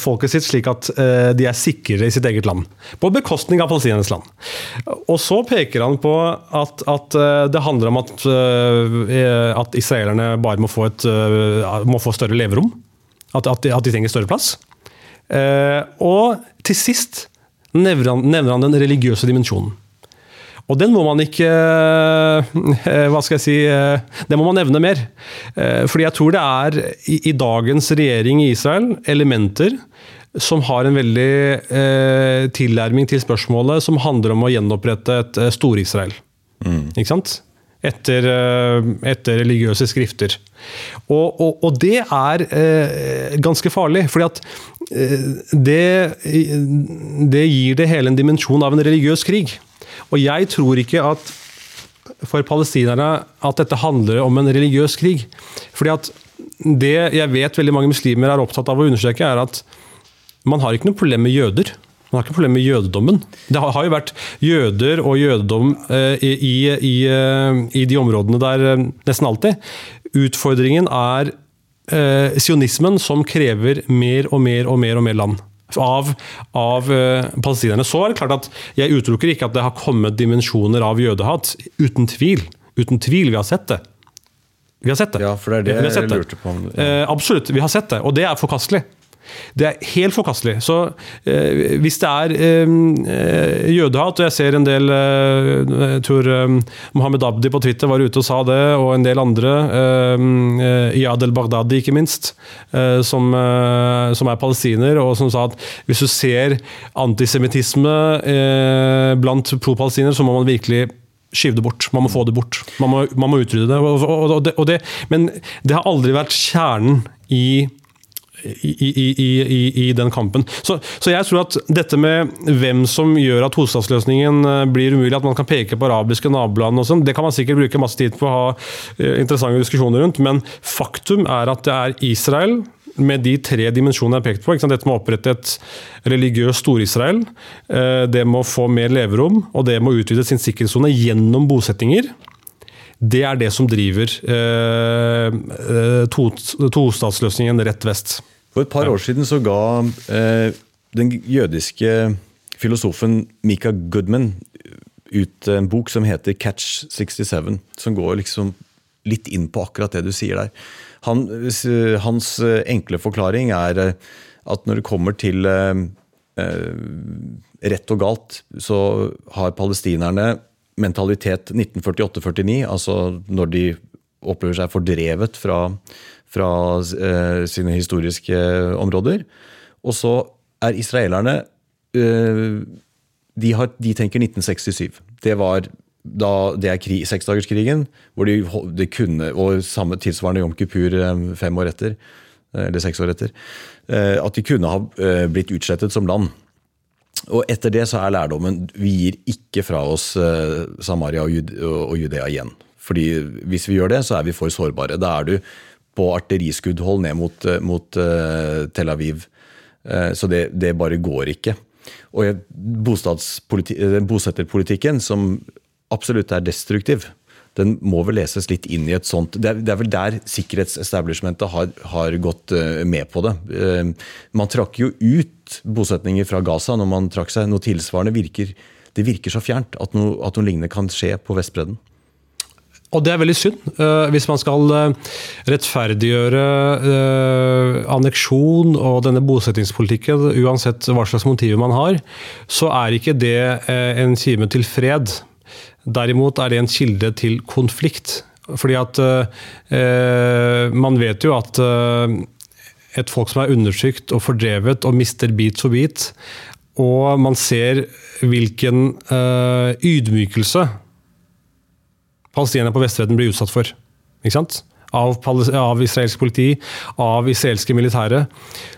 folket sitt slik at eh, de er sikrere i sitt eget land. På bekostning av palestinernes land. Og så peker han på at, at eh, det handler om at, eh, at, israelerne bare må få, et, må få større leverom. At, at, de, at, de, trenger større plass. Og til sist nevner han, nevner han den religiøse dimensjonen. Og den må man ikke eh, Hva skal jeg si Det Den må man nevne mer. Eh, fordi jeg tror det er i, dagens regjering i Israel elementer som har en veldig eh, tilnærming til spørsmålet som handler om å gjenopprette et Stor-Israel. Mm. Ikke sant? Etter, etter, religiøse skrifter. Og, og, og det er eh, ganske farlig, fordi at eh, det, det gir det hele en dimensjon av en religiøs krig. Og jeg tror ikke at for palestinerne at dette handler om en religiøs krig. Fordi at det jeg vet veldig mange muslimer er opptatt av å understreke, er at man har ikke noe problem med jøder. Man har ikke problem med jødedommen. Det har jo vært jøder og jødedom eh, i, i, eh, i de områdene der eh, nesten alltid. Utfordringen er sionismen som krever mer og mer og mer og mer land av, av uh, palestinerne. Så er det klart at jeg utelukker ikke at det har kommet dimensjoner av jødehat. Uten tvil. Uten tvil. Vi har sett det. Vi har sett det. Ja, for det er det jeg lurte på. Ja. Uh, absolutt, vi har sett det. Og det er forkastelig. Det er helt forkastelig. Så eh, hvis det er eh, jødehat, og jeg ser en del eh, Jeg tror eh, Mohammed Abdi på Twitter var ute og sa det, og en del andre, eh, Iyad el-Baghdadi ikke minst, eh, som, eh, som, er palestiner, og som sa at hvis du ser antisemittisme blant pro-palestinere, så må man virkelig skyve det bort. Man må få det bort. Man må, man må utrydde det. Og, og, og det. Men det har aldri vært kjernen i i, i, i, den kampen. Så, så, jeg tror at dette med hvem som gjør at tostatsløsningen eh, blir umulig, at man kan peke på arabiske naboland og sånn, det kan man sikkert bruke masse tid på å ha eh, interessante diskusjoner rundt, men faktum er at det er Israel med de tre dimensjonene jeg har pekt på. Dette med å opprette et religiøst Stor-Israel. det det må få mer leverom, og det må utvide sin sikkerhetssone gjennom bosettinger. Det er det som driver eh, tostatsløsningen to rett vest. For et par år siden så ga eh, den jødiske filosofen Mika Goodman ut en bok som heter Catch 67, som går liksom litt inn på akkurat det du sier der. Han, hans enkle forklaring er eh, at når det kommer til eh, eh rett og galt, så har palestinerne mentalitet 1948-49, altså når de opplever seg fordrevet fra, fra eh, sine historiske områder. Og så er israelerne eh, de, har, de, tenker 1967. Det var da det er krig, seksdagerskrigen, hvor de, de, kunne, og samme tilsvarende Jom Kippur eh, fem år etter, eh, eller seks år etter, eh, at de kunne ha blitt utslettet som land. Og etter det så er lærdommen vi gir ikke fra oss Samaria og Judea igjen. Fordi hvis vi gjør det, så er vi for sårbare. Da er du på artilleriskuddhold ned mot, eh, mot uh, Tel Aviv. Uh, så det, det, bare går ikke. Og bosetterpolitikken, som absolutt er destruktiv, den må vel leses litt inn i et sånt Det er, det er vel der sikkerhetsestablishmentet har, har gått med på det. man trakk jo ut bosetninger fra Gaza når man trakk seg. Noe tilsvarende virker det virker så fjernt at noe, at noe lignende kan skje på Vestbredden. Og det er veldig synd. Uh, hvis man skal uh, rettferdiggjøre uh, anneksjon og denne bosettingspolitikken, uansett hva slags motiver man har, så er ikke det en kime til fred. Derimot er det en kilde til konflikt. Fordi at man vet jo at et folk som er undertrykt og fordrevet og mister bit for bit, og man ser hvilken ydmykelse palestinerne på Vestbredden blir utsatt for. Ikke sant? Av, av, israelsk politi, av israelske militære.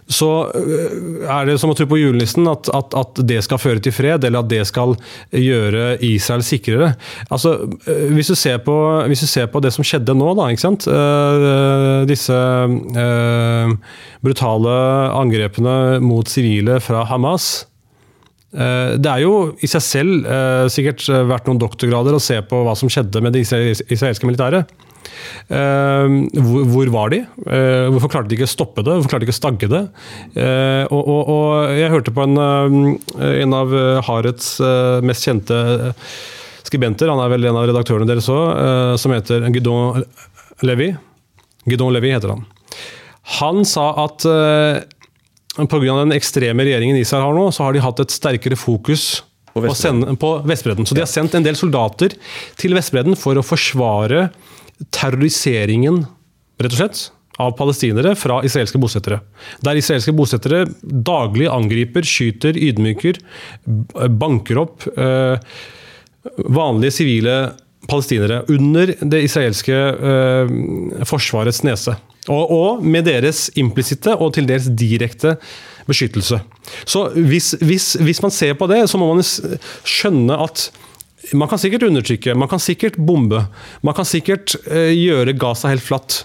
Så øh, er det som å tro på julenissen at, at, at, det skal føre til fred, eller at det skal gjøre Israel sikrere. Altså, øh, hvis, du ser på, du ser på det som skjedde nå, da, ikke sant? Uh, disse brutale angrepene mot sivile fra Hamas det er jo i seg selv eh, sikkert vært noen doktorgrader å se på hva som skjedde med det israelske militæret. Eh, hvor, var de? hvorfor klarte de ikke å stoppe det? Hvorfor klarte de ikke å stagge det? og, og, jeg hørte på en, en av Harets mest kjente skribenter, han er vel en av redaktørene deres òg, som heter Gidon Levi. Gidon Levi heter han. Han sa at Pga. den ekstreme regjeringen Israel har nå, så har de hatt et sterkere fokus på Vestbredden. På Vestbredden. Så de har sendt en del soldater til Vestbredden for å forsvare terroriseringen, rett og slett, av palestinere fra israelske bosettere. Der israelske bosettere daglig angriper, skyter, ydmyker, banker opp øh, vanlige sivile palestinere under det israelske eh, forsvarets nese. Og, og med deres implisitte og til dels direkte beskyttelse. Så hvis, hvis, hvis, man ser på det, så må man skjønne at man kan sikkert undertrykke, man kan sikkert bombe, man kan sikkert eh, gjøre Gaza helt flatt.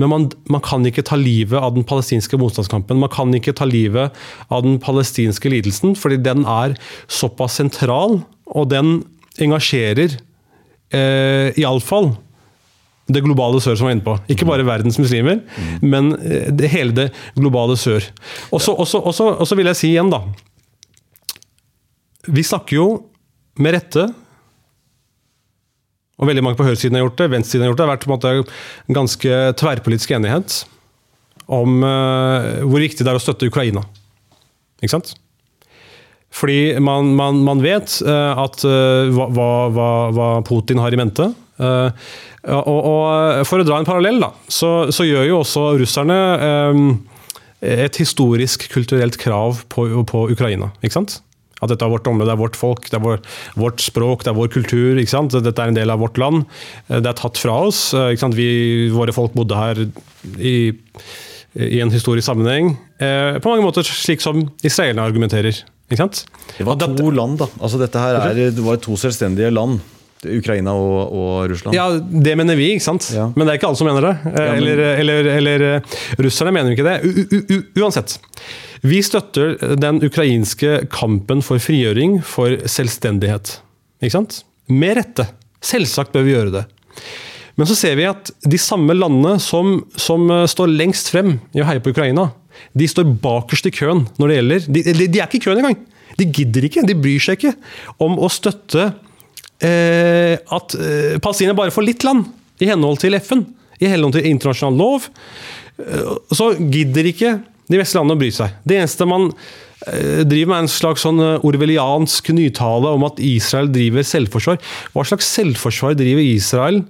Men man, man, kan ikke ta livet av den palestinske motstandskampen. Man kan ikke ta livet av den palestinske lidelsen, fordi den er såpass sentral, og den engasjerer eh, iallfall det globale sør som var inne på. Ikke bare verdens muslimer, mm. men eh, det, hele det globale sør. Og så vil jeg si igjen, da Vi snakker jo med rette og veldig mange på høyresiden har gjort det, venstresiden har gjort det. Det har vært en ganske tverrpolitisk enighet om uh, hvor viktig det er å støtte Ukraina. Ikke sant? Fordi man, man, man vet uh, at uh, hva, hva, hva, Putin har i mente. Uh, og, og, For å dra en parallell, da, så, så gjør jo også russerne et historisk, kulturelt krav på, på, Ukraina. ikke sant? At dette er vårt område, det er vårt folk, det er vår, vårt språk, det er vår kultur. ikke sant? Dette er en del av vårt land. Det er tatt fra oss. ikke sant? Vi, våre folk bodde her i, i en historisk sammenheng. Eh, på mange måter slik som israelerne argumenterer. Det var to land, da. Altså, dette her er, det var to selvstendige land. Ukraina og, og, Russland? Ja, Det mener vi, ikke sant? Ja. men det er ikke alle som mener det. Eller, eller, eller, eh, russerne mener ikke det. U -u uansett. Vi støtter den ukrainske kampen for frigjøring, for selvstendighet. Ikke sant? Med rette. Selvsagt bør vi gjøre det. Men så ser vi at de samme landene som, som eh, står lengst frem i å heie på Ukraina, de står bakerst i køen når det gjelder De, de, de er ikke i køen engang! De gidder ikke, de bryr seg ikke om å støtte eh, at eh, palestinerne bare får litt land, i henhold til FN. I henhold til internasjonal lov. Eh, så gidder ikke de vestlige landene å bry seg. Det eneste man eh, driver med er en slags sånn eh, orwelliansk nytale om at Israel driver selvforsvar. Hva slags selvforsvar driver Israel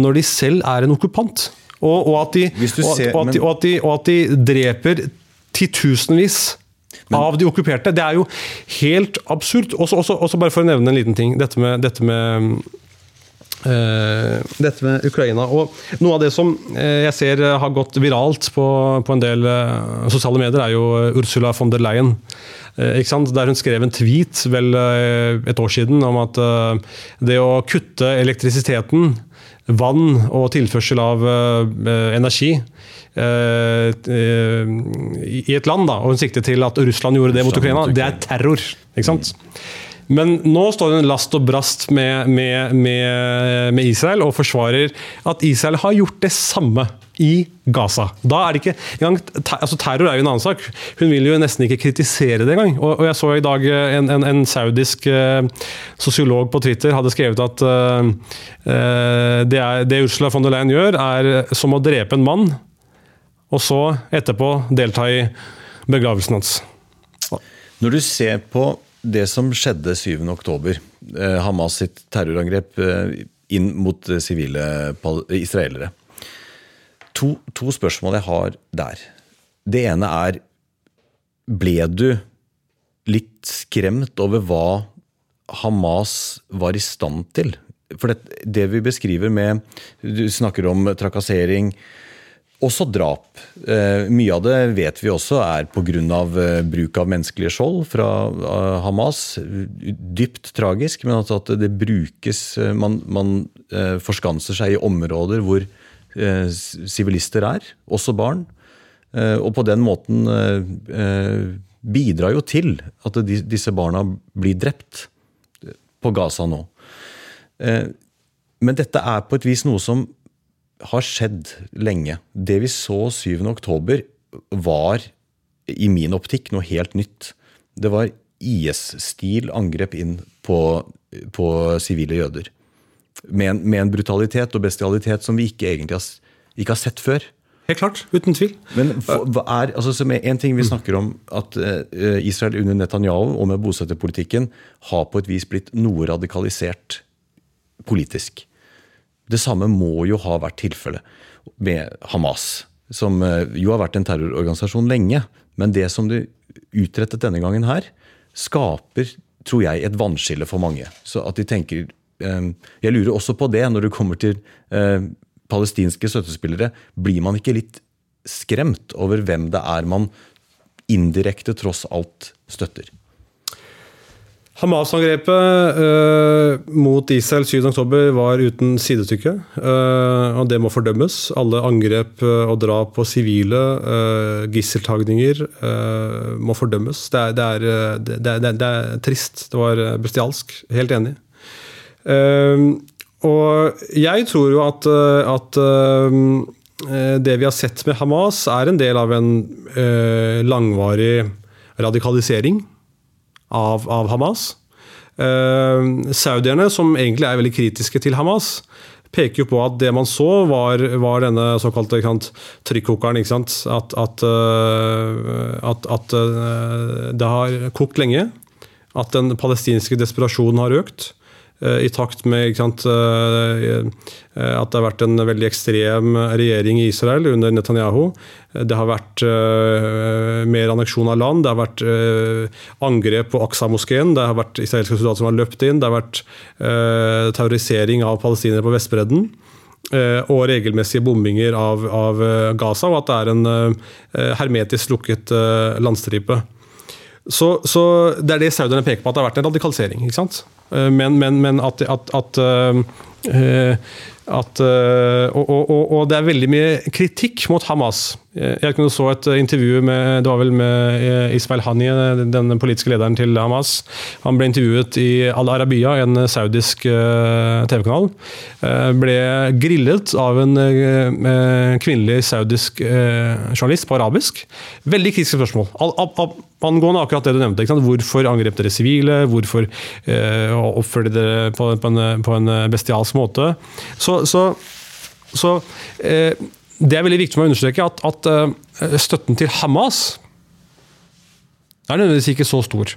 når de selv er en okkupant? Og, og, at, de, ser, og, at, de, og, at, de, at de dreper titusenvis av de okkuperte. Det er jo helt absurd. Også, også, også, bare for å nevne en liten ting. Dette med, dette med øh, dette med Ukraina. Og noe av det som uh, jeg ser har gått viralt på, på en del sosiale medier, er jo Ursula von der Leyen. Der hun skrev en tweet vel et år siden om at det å kutte elektrisiteten, vann og tilførsel av energi Eh, eh, i et land, da, og hun sikter til at Russland gjorde det mot Ukraina, det er terror. ikke sant? Men nå står hun last og brast med, med, med, med, Israel og forsvarer at Israel har gjort det samme i Gaza. Da er det ikke engang, altså Terror er jo en annen sak. Hun vil jo nesten ikke kritisere det engang. Og, og jeg så i dag eh, en, en, en saudisk uh, sosiolog på Twitter hadde skrevet at uh, det, er, det, Ursula von der Leyen gjør, er som å drepe en mann, og så etterpå delta i begravelsen hans. Når du ser på det som skjedde 7.10, eh, Hamas sitt terrorangrep inn mot sivile israelere to, to, spørsmål jeg har der. Det ene er Ble du litt skremt over hva Hamas var i stand til? For det, det vi beskriver med Du snakker om trakassering, også drap. Eh, mye av det vet vi også er pga. Eh, bruk av menneskelige skjold fra eh, Hamas. Dypt tragisk, men altså at det brukes Man, man forskanser seg i områder hvor sivilister er, også barn. Og på den måten bidrar jo til at disse barna blir drept på Gaza nå. Men dette er på et vis noe som har skjedd lenge. Det vi så 7.10, var i min optikk noe helt nytt. Det var IS-stil angrep inn på, på sivile jøder. Med en, med en, brutalitet og bestialitet som vi ikke egentlig har, ikke har sett før. Helt klart, uten tvil. Men hva er, altså, som en ting Vi snakker om at uh, Israel under Netanyahu og med bosetterpolitikken har på et vis blitt noe radikalisert politisk. Det samme må jo ha vært tilfellet med Hamas, som eh, jo har vært en terrororganisasjon lenge. Men det som du utrettet denne gangen her, skaper, tror jeg, et vannskille for mange. Så at de tenker eh, Jeg lurer også på det når det kommer til eh, palestinske støttespillere. Blir man ikke litt skremt over hvem det er man indirekte tross alt støtter? Hamas-angrepet eh, mot Israel 7.10 var uten sidestykke. Eh, og det må fordømmes. Alle angrep uh, og drap på sivile, eh, gisseltagninger, må fordømmes. Det er, det, er, det, er, det er, trist. Det var bestialsk. Helt enig. Og jeg tror jo at, at det vi har sett med Hamas, er en del av en langvarig radikalisering av, av Hamas. Uh, saudierne, som egentlig er veldig kritiske til Hamas, peker jo på at det man så, var, var denne såkalte trykkokeren. At, at, at, at det har kokt lenge. At den palestinske desperasjonen har økt. Eh, i takt med sant, eh, eh, at det har vært en veldig ekstrem regjering i Israel under Netanyahu. Det har vært mer anneksjon av land, det har vært angrep på Aksa-moskeen, det har vært israelske soldater som har løpt inn, det har vært terrorisering av palestinere på Vestbredden og regelmessige bombinger av, av, Gaza, og at det er en hermetisk lukket landstripe. Så, så, Det er det saudierne peker på, at det har vært en radikalisering. ikke sant? Eh, men, men, men at, at, at uh, at, og, og, og, det er veldig mye kritikk mot Hamas. Jeg kunne så et intervju med det var vel med Ismail Hani, den politiske lederen til Hamas. Han ble intervjuet i Al Arabiya, en saudisk TV-kanal. Ble grillet av en kvinnelig saudisk journalist på arabisk. Veldig kritiske spørsmål. Angående akkurat det du nevnte. Hvorfor angrep dere sivile? Hvorfor oppførte dere på, en, på en bestialsk måte? Så, så, så eh, det er veldig viktig for meg å understreke at, at uh, støtten til Hamas er nødvendigvis ikke så stor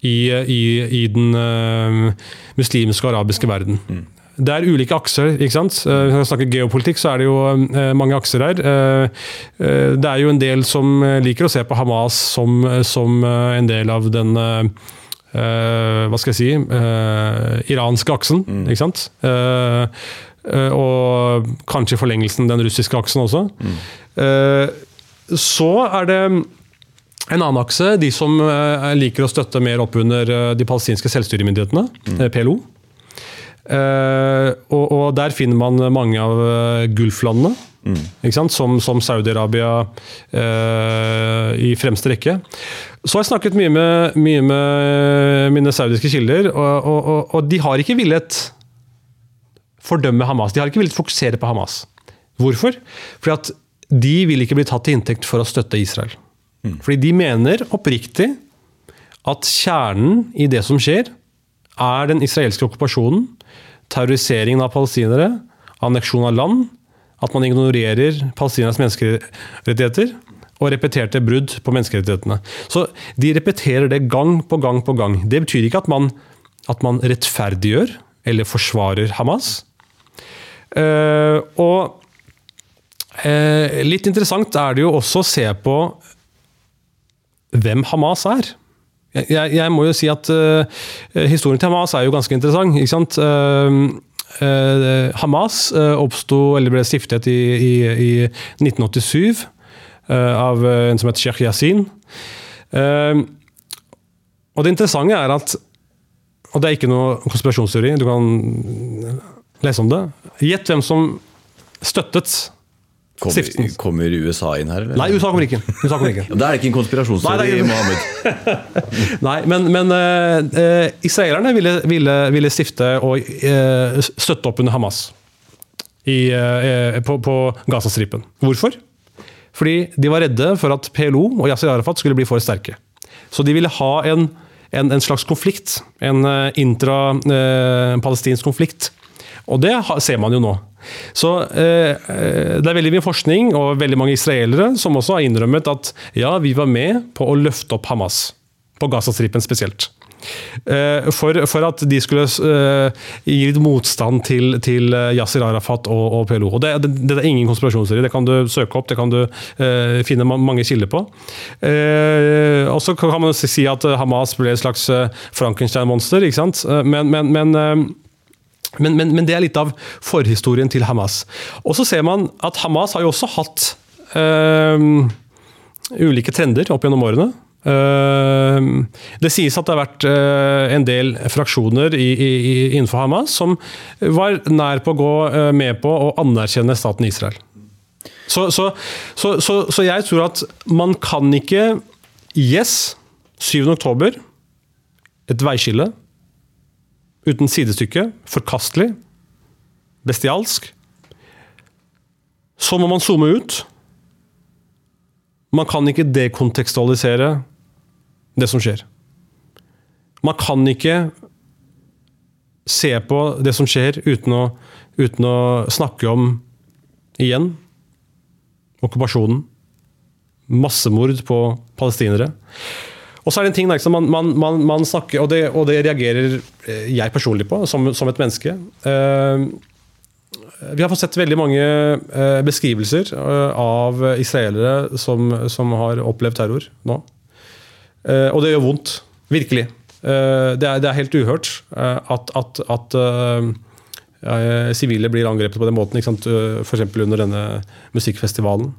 i, i, i den uh, muslimske og arabiske verden. Mm. Det er ulike akser. ikke sant? Uh, Hvis vi snakker geopolitikk, så er det jo mange akser her. Det er jo en del som liker å se på Hamas som, som en del av den hva skal jeg si iranske aksen. Mm. ikke sant? Og kanskje i forlengelsen den russiske aksen også. Mm. så er det en annen akse, de som liker å støtte mer opp under de palestinske selvstyremyndighetene, mm. PLO. og, og, der finner man mange av Gulflandene. Mm. Som, som Saudi-Arabia eh, i fremste rekke. Så har jeg snakket mye med, mye med mine saudiske kilder, og, og, og, de har ikke villet fordømme Hamas. De har ikke villet fokusere på Hamas. Hvorfor? Fordi at de vil ikke bli tatt til inntekt for å støtte Israel. Fordi de mener oppriktig at kjernen i det som skjer, er den israelske okkupasjonen, terroriseringen av palestinere, anneksjon av land, at man ignorerer palestinernes menneskerettigheter og repeterte brudd på menneskerettighetene. Så de repeterer det gang på gang på gang. Det betyr ikke at man, at man rettferdiggjør eller forsvarer Hamas. Uh, og uh, litt interessant er det jo også å se på hvem Hamas er. Jeg, jeg må jo si at uh, historien til Hamas er jo ganske interessant. ikke sant? Hamas oppsto, eller ble stiftet i, i, i 1987 av en som heter Sheikh Yasin. og det interessante er at Og det er ikke noe konspirasjonsteori, du kan lese om det. Gjett hvem som støttet Kommer, kommer USA inn her? eller? Nei, USA kommer ikke. USA kommer ikke. Da er det ikke en konspirasjonsteori, Mohammed. Nei, men, men uh, israelerne ville, ville, ville stifte og uh, støtte opp under Hamas i, på, på Gazastripen. Hvorfor? Fordi de var redde for at PLO og Yasir Arafat skulle bli for sterke. Så de ville ha en, en, en slags konflikt. En intra-palestinsk konflikt. Og det ser man jo nå. Så eh, eh, Det er veldig mye forskning og veldig mange israelere som også har innrømmet at ja, vi var med på å løfte opp Hamas. På Gazastripen spesielt. Eh, for, for at de skulle eh, gi litt motstand til, til eh, Yasir Arafat og, og PLO. Og det, det, det er ingen konspirasjonsserie, det kan du søke opp, det kan du eh, finne mange kilder på. Og så kan man si at Hamas ble et slags Frankenstein-monster, ikke sant. Men, men, men men, men, men det er litt av forhistorien til Hamas. Og så ser man at Hamas har jo også hatt øh, ulike trender opp gjennom årene. Eh, det sies at det har vært eh, en del fraksjoner innenfor Hamas som var nær på å gå eh, med på å anerkjenne staten Israel. Så, så, så, så jeg tror at man kan ikke Yes, 7. oktober, et veiskille uten sidestykke, forkastelig, bestialsk. Så må man zoome ut. Man kan ikke dekontekstualisere det som skjer. Man kan ikke se på det som skjer, uten å, uten å snakke om, igjen, okkupasjonen. Massemord på palestinere. Og så er det en ting liksom, man, man, man, man snakker, og det, og det reagerer eh, jeg personlig på, som, som et menneske. Eh, vi har fått sett veldig mange eh, beskrivelser av israelere som, som har opplevd terror nå. Og det gjør vondt. Virkelig. Det, er, det er helt uhørt at, at, at uh, sivile blir angrepet på den måten. F.eks. under denne musikkfestivalen.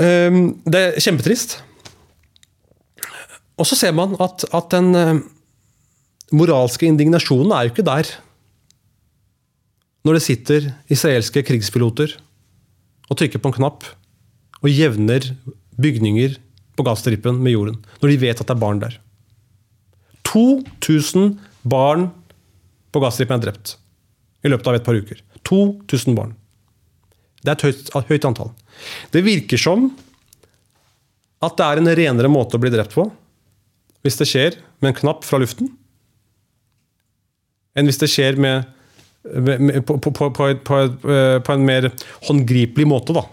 Eh, det er kjempetrist. Og så ser man at, at den eh, moralske indignasjonen er jo ikke der. Når det sitter israelske krigspiloter og trykker på en knapp og jevner bygninger på gassdrippen med jorden. Når de vet at det er barn der. 2000 barn på gassdrippen er drept i løpet av et par uker. 2000 barn. Det er et høyt, høyt antall. Det virker som at det er en renere måte å bli drept på hvis det skjer med en knapp fra luften, enn hvis det skjer med, med, på, på, på, på, på, eh, på en mer håndgripelig måte. Da?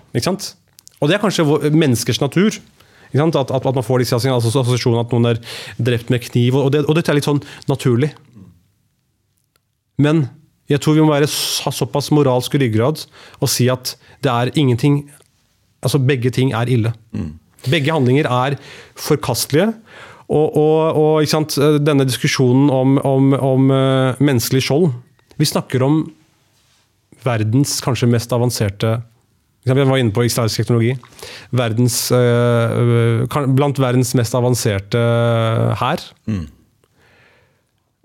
Og det er kanskje menneskers natur. At, at, at man får disse assosiasjonene at noen er drept med kniv. Og det, og dette er litt sånn naturlig. Men jeg tror vi må være, ha såpass moralsk ryggrad og si at det er ingenting Altså begge ting er ille. Begge handlinger er forkastelige. Og, og, og sant, denne diskusjonen om, om, om eh, menneskelig skjold Vi snakker om verdens kanskje mest avanserte Vi var inne på israelsk teknologi. Verdens, eh, blant verdens mest avanserte hær.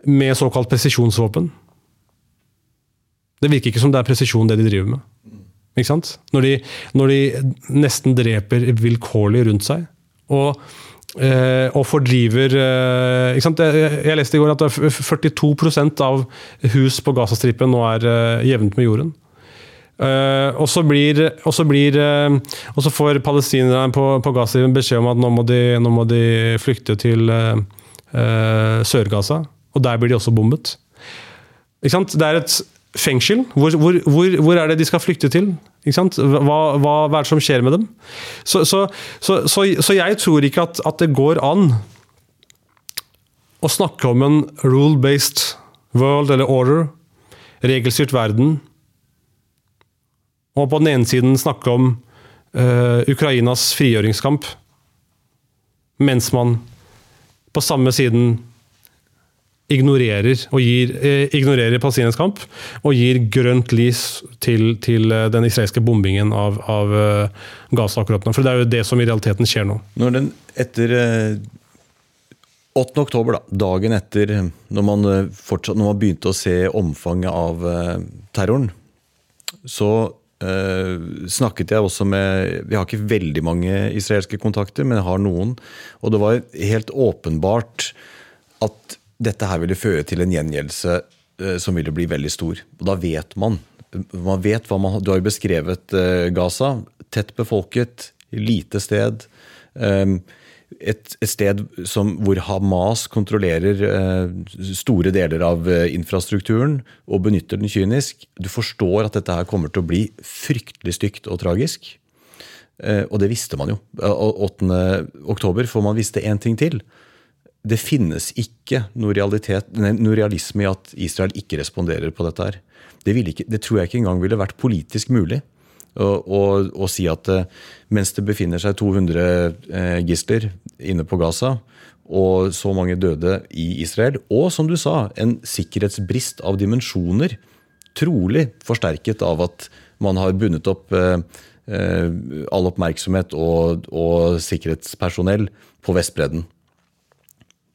Med såkalt presisjonsvåpen. Det virker ikke som det er presisjon, det de driver med. Ikke sant? Når de, når de nesten dreper vilkårlig rundt seg. Og, eh, og fordriver eh, ikke sant? Jeg, leste i går at det er f- 42% av hus på Gazastripen nå er eh, jevnt med jorden. Og, så blir, og, så blir, og så får palestinerne på, på Gazastripen beskjed om at nå må de, nå må de flykte til Sør-Gaza. Og der blir de også bombet. Ikke sant? Det er et fengsel. Hvor, hvor, hvor, hvor, er det de skal flykte til? Hva, hva, hva, er det som skjer med dem? Så, så, så, så jeg tror ikke at, at, det går an å snakke om en rule-based world eller order, regelstyrt verden, og på den ene siden snakke om uh, Ukrainas frigjøringskamp, mens man på samme siden ignorerer, og gir, eh, ignorerer palestinernes kamp og gir grønt lys til, til eh, den israelske bombingen av, av uh, Gaza akkurat nå. For det er jo det som i realiteten skjer nå. Når den etter eh, 8. oktober, da, dagen etter når man, fortsatt, når man begynte å se omfanget av eh, terroren, så snakket jeg også med Vi har ikke veldig mange israelske kontakter, men jeg har noen. Og det var helt åpenbart at dette her ville føre til en gjengjeldelse uh, som ville bli veldig stor. Og da vet man. man vet hva man, Du har jo beskrevet uh, Gaza. Tett befolket, lite sted. Um, et, sted som, hvor Hamas kontrollerer eh, store deler av eh, infrastrukturen og benytter den kynisk. Du forstår at dette her kommer til å bli fryktelig stygt og tragisk. Eh, og det visste man jo 8. oktober, for man visste én ting til. Det finnes ikke noe, realitet, noe, realisme i at Israel ikke responderer på dette. her. Det, ikke, det tror jeg ikke engang ville vært politisk mulig Å si at eh, mens det befinner seg 200 eh, gisler inne på Gaza, og så mange døde i Israel, og som du sa, en sikkerhetsbrist av dimensjoner, trolig forsterket av at man har bundet opp eh, all oppmerksomhet og, og sikkerhetspersonell på Vestbredden.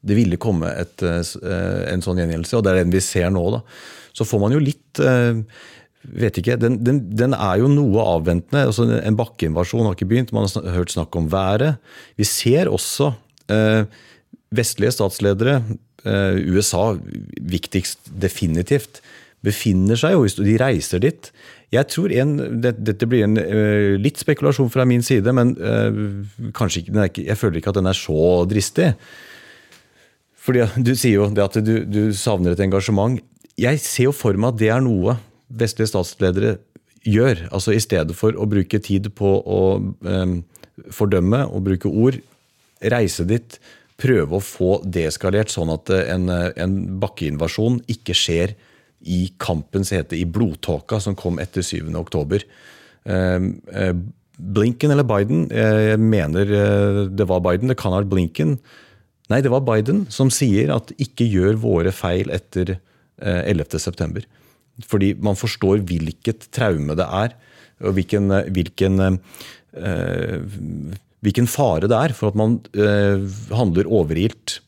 Det ville komme et, en sånn gjengjeldelse, og det er den vi ser nå. da. Så får man jo litt vet ikke, den, den, den, er jo noe avventende. altså En bakkeinvasjon har ikke begynt. Man har hørt snakk om været. Vi ser også eh, vestlige statsledere, eh, USA viktigst definitivt, befinner seg jo De reiser dit. Jeg tror en, det, Dette blir en uh, litt spekulasjon fra min side, men kanskje ikke, jeg føler ikke at den er så dristig. Fordi Du sier jo det at du, du savner et engasjement. Jeg ser jo for meg at det er noe vestlige statsledere gjør. Altså I stedet for å bruke tid på å um, fordømme og bruke ord, reise dit, prøve å få deeskalert sånn at en, en bakkeinvasjon ikke skjer i kampens hete, i blodtåka som kom etter 7. oktober. Um, Blinken eller Biden? Jeg mener det var Biden. Det kan ha vært Blinken. Nei, det var Biden som sier at ikke gjør våre feil etter 11.9. september. fordi man forstår hvilket traume det er, og hvilken, hvilken, øh, hvilken fare det er for at man handler overilt,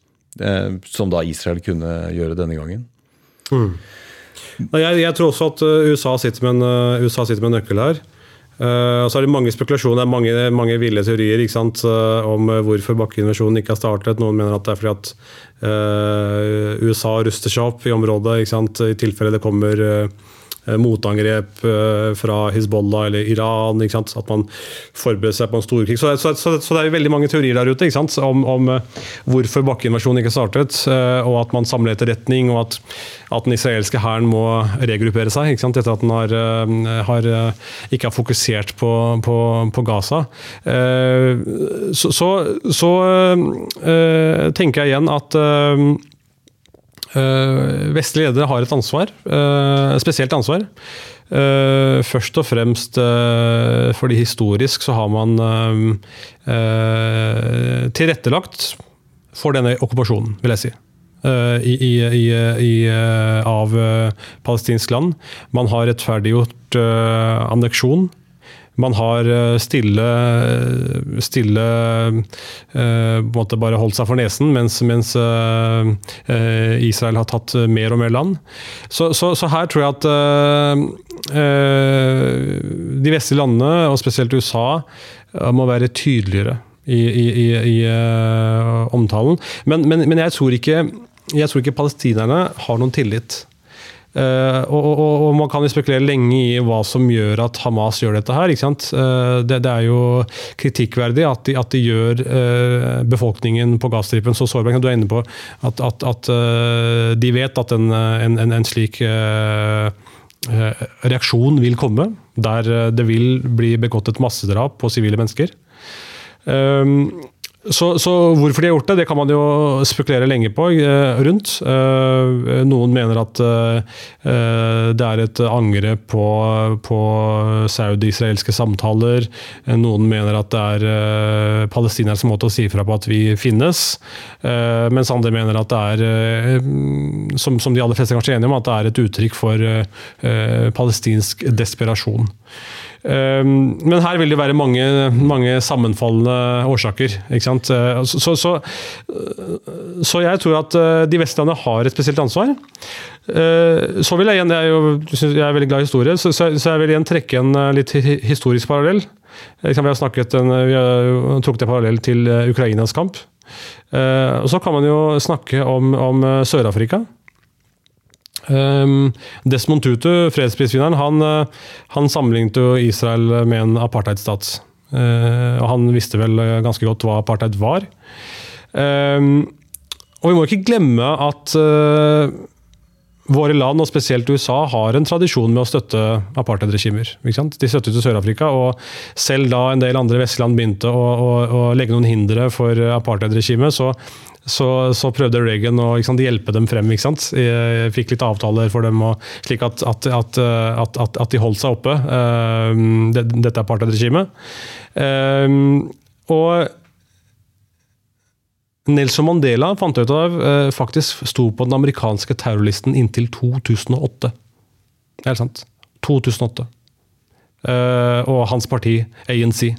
som da Israel kunne gjøre denne gangen. Mm. Jeg, jeg, tror også at USA sitter med en, sitter med en nøkkel her. Uh, så er det mange spekulasjoner, mange, mange ville teorier sant, uh, om hvorfor bakkeinvasjonen ikke har startet. Noen mener at det er fordi at uh, USA ruster seg opp i området, i tilfelle det kommer Eh, motangrep eh, fra Hizbollah eller Iran. At man forbereder seg på en storkrig. Så, så, så, så, det er veldig mange teorier der ute om, om, eh, hvorfor bakkeinvasjonen ikke startet. Og at man samler etterretning, og at, at den israelske hæren må regruppere seg etter at den har, har, ikke har fokusert på, på, på Gaza. Så, tenker jeg igjen at vestlige ledere har et ansvar, uh, spesielt ansvar. Uh, først og fremst fordi historisk så har man tilrettelagt for denne okkupasjonen, vil jeg si. I, i, i, av palestinsk land. Man har rettferdiggjort anneksjon man har eh, stille, stille eh, måte bare holdt seg for nesen, mens, mens eh, Israel har tatt mer og mer land. Så, så, så her tror jeg at de vestlige landene, og spesielt USA, må være tydeligere i, i, i, i omtalen. Men, men, men jeg, tror ikke, jeg tror ikke palestinerne har noen tillit og, og, og, man kan spekulere lenge i hva som gjør at Hamas gjør dette her. ikke? Uh, det, det, er jo kritikkverdig at de, at de gjør uh, befolkningen på gasstripen så sårbar. Du er inne på at, at, at de vet at en, en, en slik reaksjon vil komme, der det vil bli begått et massedrap på sivile mennesker. Um, så, så, hvorfor de har gjort det, det kan man jo spekulere lenge på eh, rundt. Eh, noen mener at eh, det er et angrep på, på saudi-israelske samtaler. Noen mener at det er eh, palestinernes måte å si fra på at vi finnes. Eh, mens andre mener at det er, eh, som, som, de aller fleste kanskje er enige om, at det er et uttrykk for eh, palestinsk desperasjon. Ehm, men her vil det være mange, mange sammenfallende årsaker. Eh, så, så, så, jeg tror at eh, de vestlandene har et spesielt ansvar. Eh, så vil jeg igjen, jeg er, jo, jeg er veldig glad i historie, så jeg vil igjen trekke en litt historisk parallell. Vi har, snakket vi har trukket en parallell til Ukrainas kamp. Og så kan man jo snakke om, om Sør-Afrika. Um, Desmond Tutu, fredsprisvinneren, han, eh, han sammenlignet jo Israel med en apartheidstat. Uh, og han visste vel ganske godt hva apartheid var. Um, og vi må ikke glemme at våre land, og spesielt USA, har en tradisjon med å støtte apartheidregimer. De støttet Sør-Afrika, og selv da en del andre vestland begynte å, å, å legge noen hindre for apartheidregimet, så så, så, prøvde Reagan å sant, hjelpe dem frem. Jeg fikk litt avtaler for dem, og, slik at, at, at, at, de holdt seg oppe. Det, dette er apartheidregimet. Uh, og Nelson Mandela fant ut av uh, faktisk sto på den amerikanske terrorlisten inntil 2008. Det er sant. 2008. Uh, og hans parti, ANC.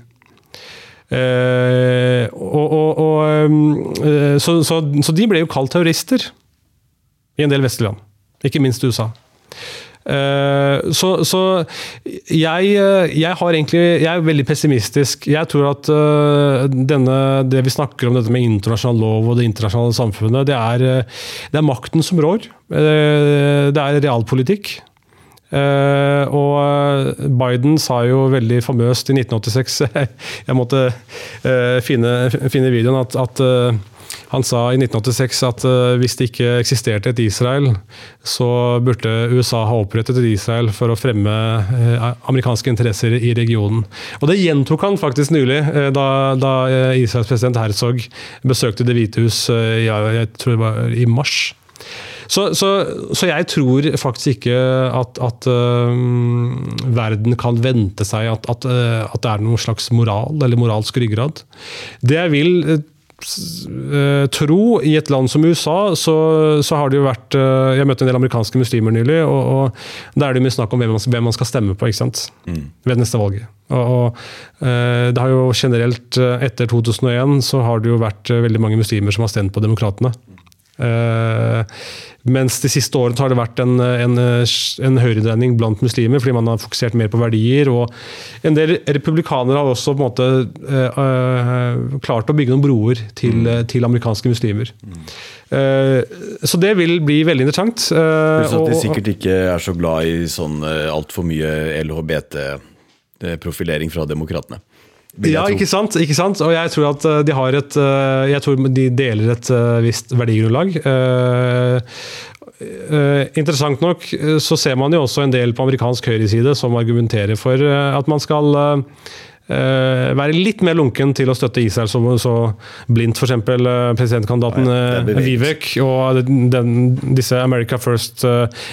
Uh, og, og, og, um, så, så, så, de ble jo kalt terrorister i en del vestlige land, ikke minst USA. Uh, så, så jeg, jeg, har egentlig Jeg er veldig pessimistisk. Jeg tror at denne, det vi snakker om, dette med internasjonal lov og det internasjonale samfunnet, det er, det er makten som rår. det er realpolitikk. Uh, og eh, Biden sa jo veldig famøst i 1986 Jeg måtte uh, finne, finne, videoen at, at han sa i 1986 at hvis det ikke eksisterte et Israel, så burde USA ha opprettet et Israel for å fremme amerikanske interesser i regionen. Og Det gjentok han faktisk nylig, da, da Israels president Herzog besøkte Det hvite hus ja, jeg tror det var i mars. Så, så, så, jeg tror faktisk ikke at, at uh, verden kan vente seg at, at, uh, at, det er noen slags moral eller moralsk ryggrad. Det jeg vil uh, tro i et land som USA, så, så har det jo vært Jeg møtte en del amerikanske muslimer nylig, og, og da er det mye snakk om hvem man, hvem man skal stemme på ikke sant? Mm. ved neste valget. Og, og, det har jo generelt, etter 2001, så har det jo vært veldig mange muslimer som har stemt på Demokratene. Uh, mens de siste årene har det vært en, en, en høyredreining blant muslimer, fordi man har fokusert mer på verdier. og En del republikanere har også på en måte uh, uh, klart å bygge noen broer til, mm. til amerikanske muslimer. Mm. så det vil bli veldig interessant. Pluss at de sikkert ikke er så glad i sånn uh, altfor mye LHBT-profilering fra demokratene. Ja, ikke sant? ikke sant? Og jeg tror at eh, de har et eh, Jeg tror de deler et eh, visst verdigrunnlag. Interessant nok så ser man jo også en del på amerikansk høyreside som argumenterer for at man skal være litt mer lunken til å støtte Israel som så blindt, f.eks. Uh, presidentkandidaten uh, Vivek og den, disse America First,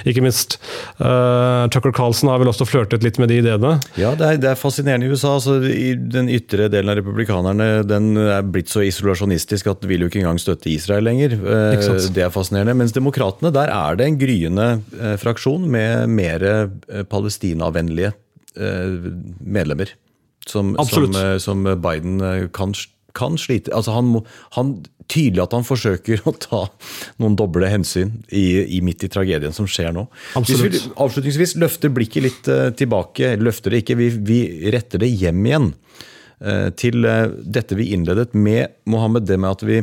ikke minst. Tucker Carlson har vel også flørtet litt med de ideene? Ja, det er, det er fascinerende i USA. Altså, i den ytre delen av republikanerne den er blitt så isolasjonistisk at de vil jo ikke engang støtte Israel lenger. det er fascinerende. Mens demokratene, der er det en gryende fraksjon med mer palestinavennlige medlemmer som, som, eh, som Biden eh, kan, kan, slite altså han, må, han, Tydelig at han forsøker å ta noen doble hensyn i, i midt i tragedien som skjer nå. Absolutt. Hvis vi avslutningsvis løfter blikket litt uh, tilbake, løfter det ikke, vi, vi, retter det hjem igjen til dette vi innledet med, Mohammed, det med at vi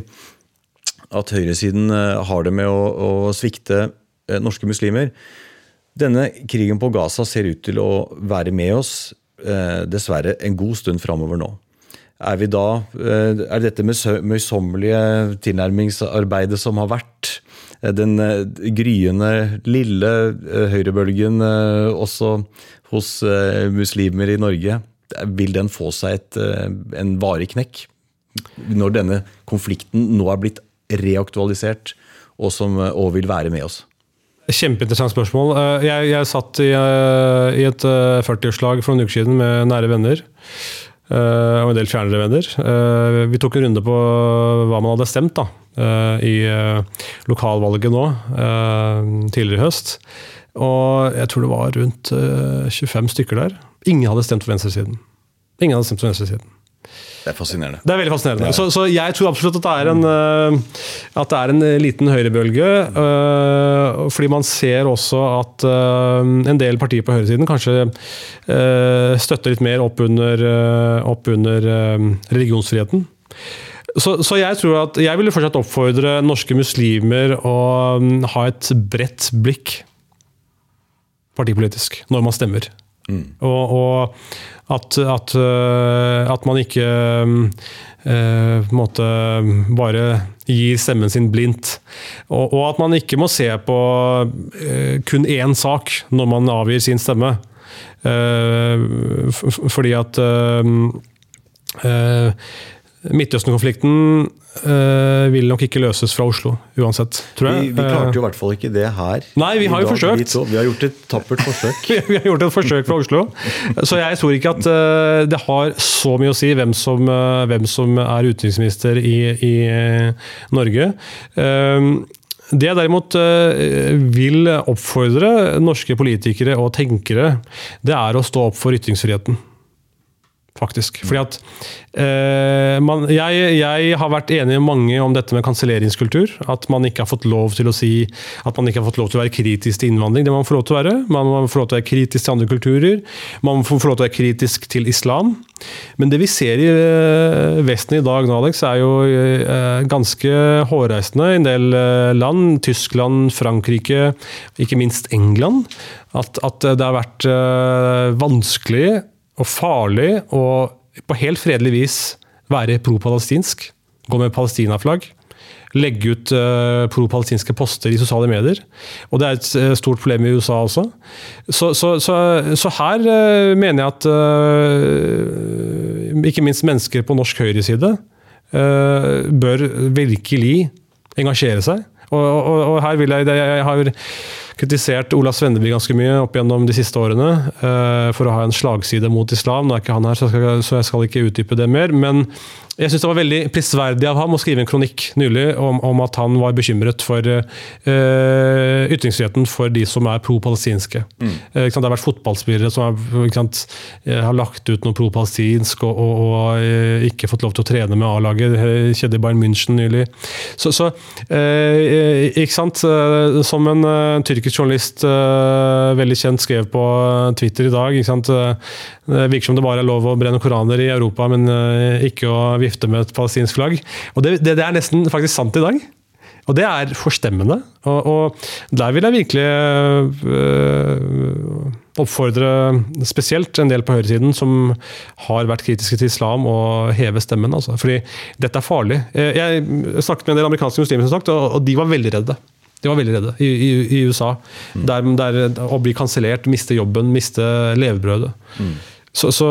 at høyresiden har det med å, å svikte norske muslimer. Denne krigen på Gaza ser ut til å være med oss eh, dessverre en god stund framover nå. Er, da, eh, er dette møysommelige tilnærmingsarbeidet som har vært, eh, den eh, gryende lille eh, høyrebølgen eh, også hos muslimer i Norge, vil den få seg et, en varig knekk? Når denne konflikten nå er blitt reaktualisert og, som, og vil være med oss? Kjempeinteressant spørsmål. Eh, jeg, jeg satt i, eh, i et 40-årslag eh, for noen uker siden med nære venner. Og en del fjernere venner. Vi tok en runde på hva man hadde stemt da, i lokalvalget nå, tidligere i høst. Og jeg tror det var rundt 25 stykker der. Ingen hadde stemt for venstresiden. Ingen hadde stemt for venstresiden. Det er fascinerende. Det er veldig fascinerende. Så, så, jeg tror absolutt at det er en, uh, at det er en liten høyrebølge. Uh, fordi man ser også at en del partier på høyresiden kanskje støtter litt mer opp under, opp under religionsfriheten. Så, så, jeg tror at jeg ville fortsatt oppfordre norske muslimer å um, ha et bredt blikk partipolitisk når man stemmer. Mm. Og, og at, at, eh, at man ikke eh, på en måte bare gir stemmen sin blindt. Og, og, at man ikke må se på eh, kun én sak når man avgir sin stemme. Fordi at Midtøsten-konflikten øh, vil nok ikke løses fra Oslo, uansett. tror jeg. Vi, vi klarte jo i hvert fall ikke det her. Nei, vi har jo forsøkt. Vi, vi, har gjort et tappert forsøk. vi har gjort et forsøk fra Oslo. Så jeg tror ikke at øh, det har så mye å si hvem som, øh, hvem som er utenriksminister i, i Norge. Det jeg derimot vil oppfordre norske politikere og tenkere, det er å stå opp for ytringsfriheten faktisk. Fordi at eh, man, jeg, jeg, har vært enig med mange om dette med kanselleringskultur. At man ikke har fått lov til å si at man ikke har fått lov til å være kritisk til innvandring. Det man få lov til å være. Man må få lov til å være kritisk til andre kulturer. Man må få lov til å være kritisk til islam. Men det vi ser i eh, Vesten i dag, Alex, er jo eh, ganske hårreisende i en del eh, land. Tyskland, Frankrike, ikke minst England. At, at det har vært eh, vanskelig og farlig å på helt fredelig vis være pro-palestinsk. Gå med palestinaflagg. Legge ut uh, pro-palestinske poster i sosiale medier. Og det er et uh, stort problem i USA også. Så, så, så, så her uh, mener jeg at ikke minst mennesker på norsk høyreside bør virkelig engasjere seg. Og, og, og her vil jeg, jeg har kritisert Ola Svendeby ganske mye opp gjennom de siste årene uh, for å ha en slagside mot islam. Nå er ikke han her, så jeg skal, så jeg skal ikke utdype det mer. men jeg syns det var veldig prisverdig av ham å skrive en kronikk nylig om, om at han var bekymret for uh, ytringsfriheten for de som er pro-palestinske. Mm. Uh, det har vært fotballspillere som har, sant, har lagt ut noe pro-palestinsk og, og, og uh, ikke fått lov til å trene med A-laget. Skjedde i Bayern München nylig. Så, så ikke sant, Som en tyrkisk journalist veldig kjent skrev på Twitter i dag ikke sant, Det virker som det bare er lov å brenne koraner i Europa, men ikke å vifte med et palestinsk flagg. Og det, det, det er nesten faktisk sant i dag. Og det er forstemmende. Og, og der vil jeg virkelig øh, oppfordre spesielt en del på høyresiden som har vært kritiske til islam, å heve stemmen. Altså. Fordi dette er farlig. Jeg snakket med en del amerikanske muslimer, som sagt, og, og de var veldig redde. De var veldig redde i, i, i USA. Mm. Der, der, å bli kansellert, miste jobben, miste levebrødet. Mm. Så, så,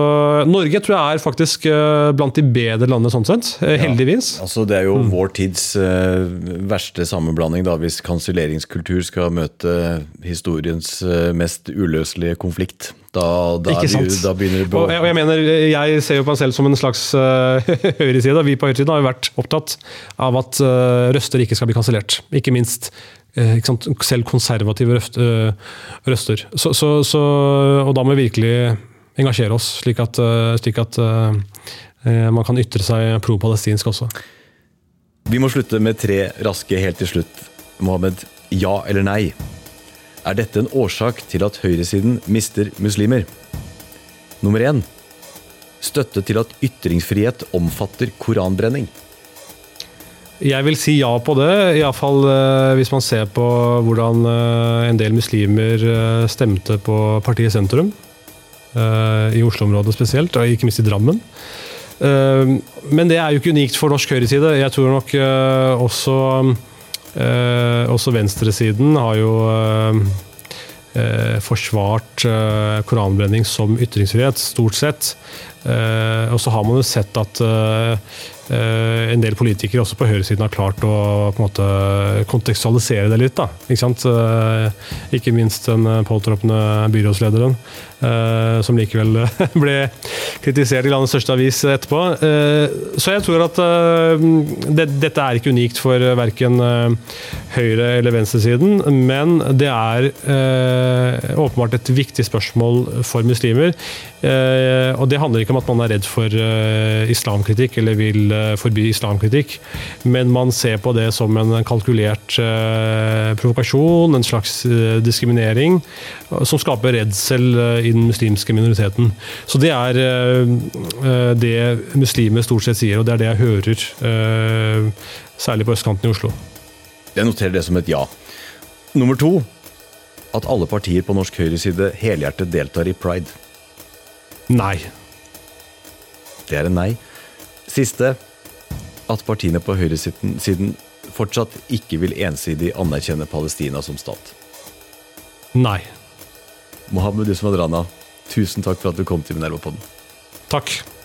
Norge tror jeg er faktisk uh, blant de bedre landene sånn sett. Uh, heldigvis. Ja, altså Det er jo mm. vår tids uh, verste sammenblanding, da, hvis kanselleringskultur skal møte historiens mest uløselige konflikt. Da, da, Ikke sant? Da begynner det og og jeg, mener, jeg ser jo på meg selv som en slags uh, høyreside. Vi på høyresiden har jo vært opptatt av at røster ikke skal bli kansellert. Ikke minst selv konservative røster. Så, så, så, og da må vi virkelig engasjere oss, slik at, eh, slik at uh, man kan ytre seg pro-palestinsk også. Vi må slutte med tre raske helt til slutt. Mohammed, ja eller nei? Er dette en årsak til at høyresiden mister muslimer? Nummer én støtte til at ytringsfrihet omfatter koranbrenning. Jeg vil si ja på det, iallfall uh, hvis man ser på hvordan en del muslimer stemte på partiet Sentrum. I Oslo-området spesielt, og ikke minst i Drammen. Men det er jo ikke unikt for norsk høyreside. Jeg tror nok også, også venstresiden har jo forsvart koranbrenning som ytringsfrihet, stort sett. Og så har man jo sett at Eh, en del politikere også på høyresiden har klart å på en måte kontekstualisere det litt. da, Ikke sant? Eh, ikke minst den påtroppende byrådslederen, eh, som likevel ble kritisert i landets største avis etterpå. Så jeg tror at det, dette er ikke unikt for verken høyre- eller venstresiden, men det er åpenbart et viktig spørsmål for muslimer. Og det handler ikke om at man er redd for islamkritikk eller vil Eh, forby islamkritikk, men man ser på det som en kalkulert eh, provokasjon, en slags eh, diskriminering, som skaper redsel i den muslimske minoriteten. Så det er det muslimer stort sett sier, og det er det jeg hører, særlig på østkanten i Oslo. Jeg noterer det som et ja. Nummer to at alle partier på norsk høyreside helhjertet deltar i pride. Nei. Det er en nei. Siste at partiene på høyresiden fortsatt ikke vil ensidig anerkjenne Palestina som stat? Nei. Mohammed Usman Rana, tusen takk for at du kom til Minerva-podden. Takk.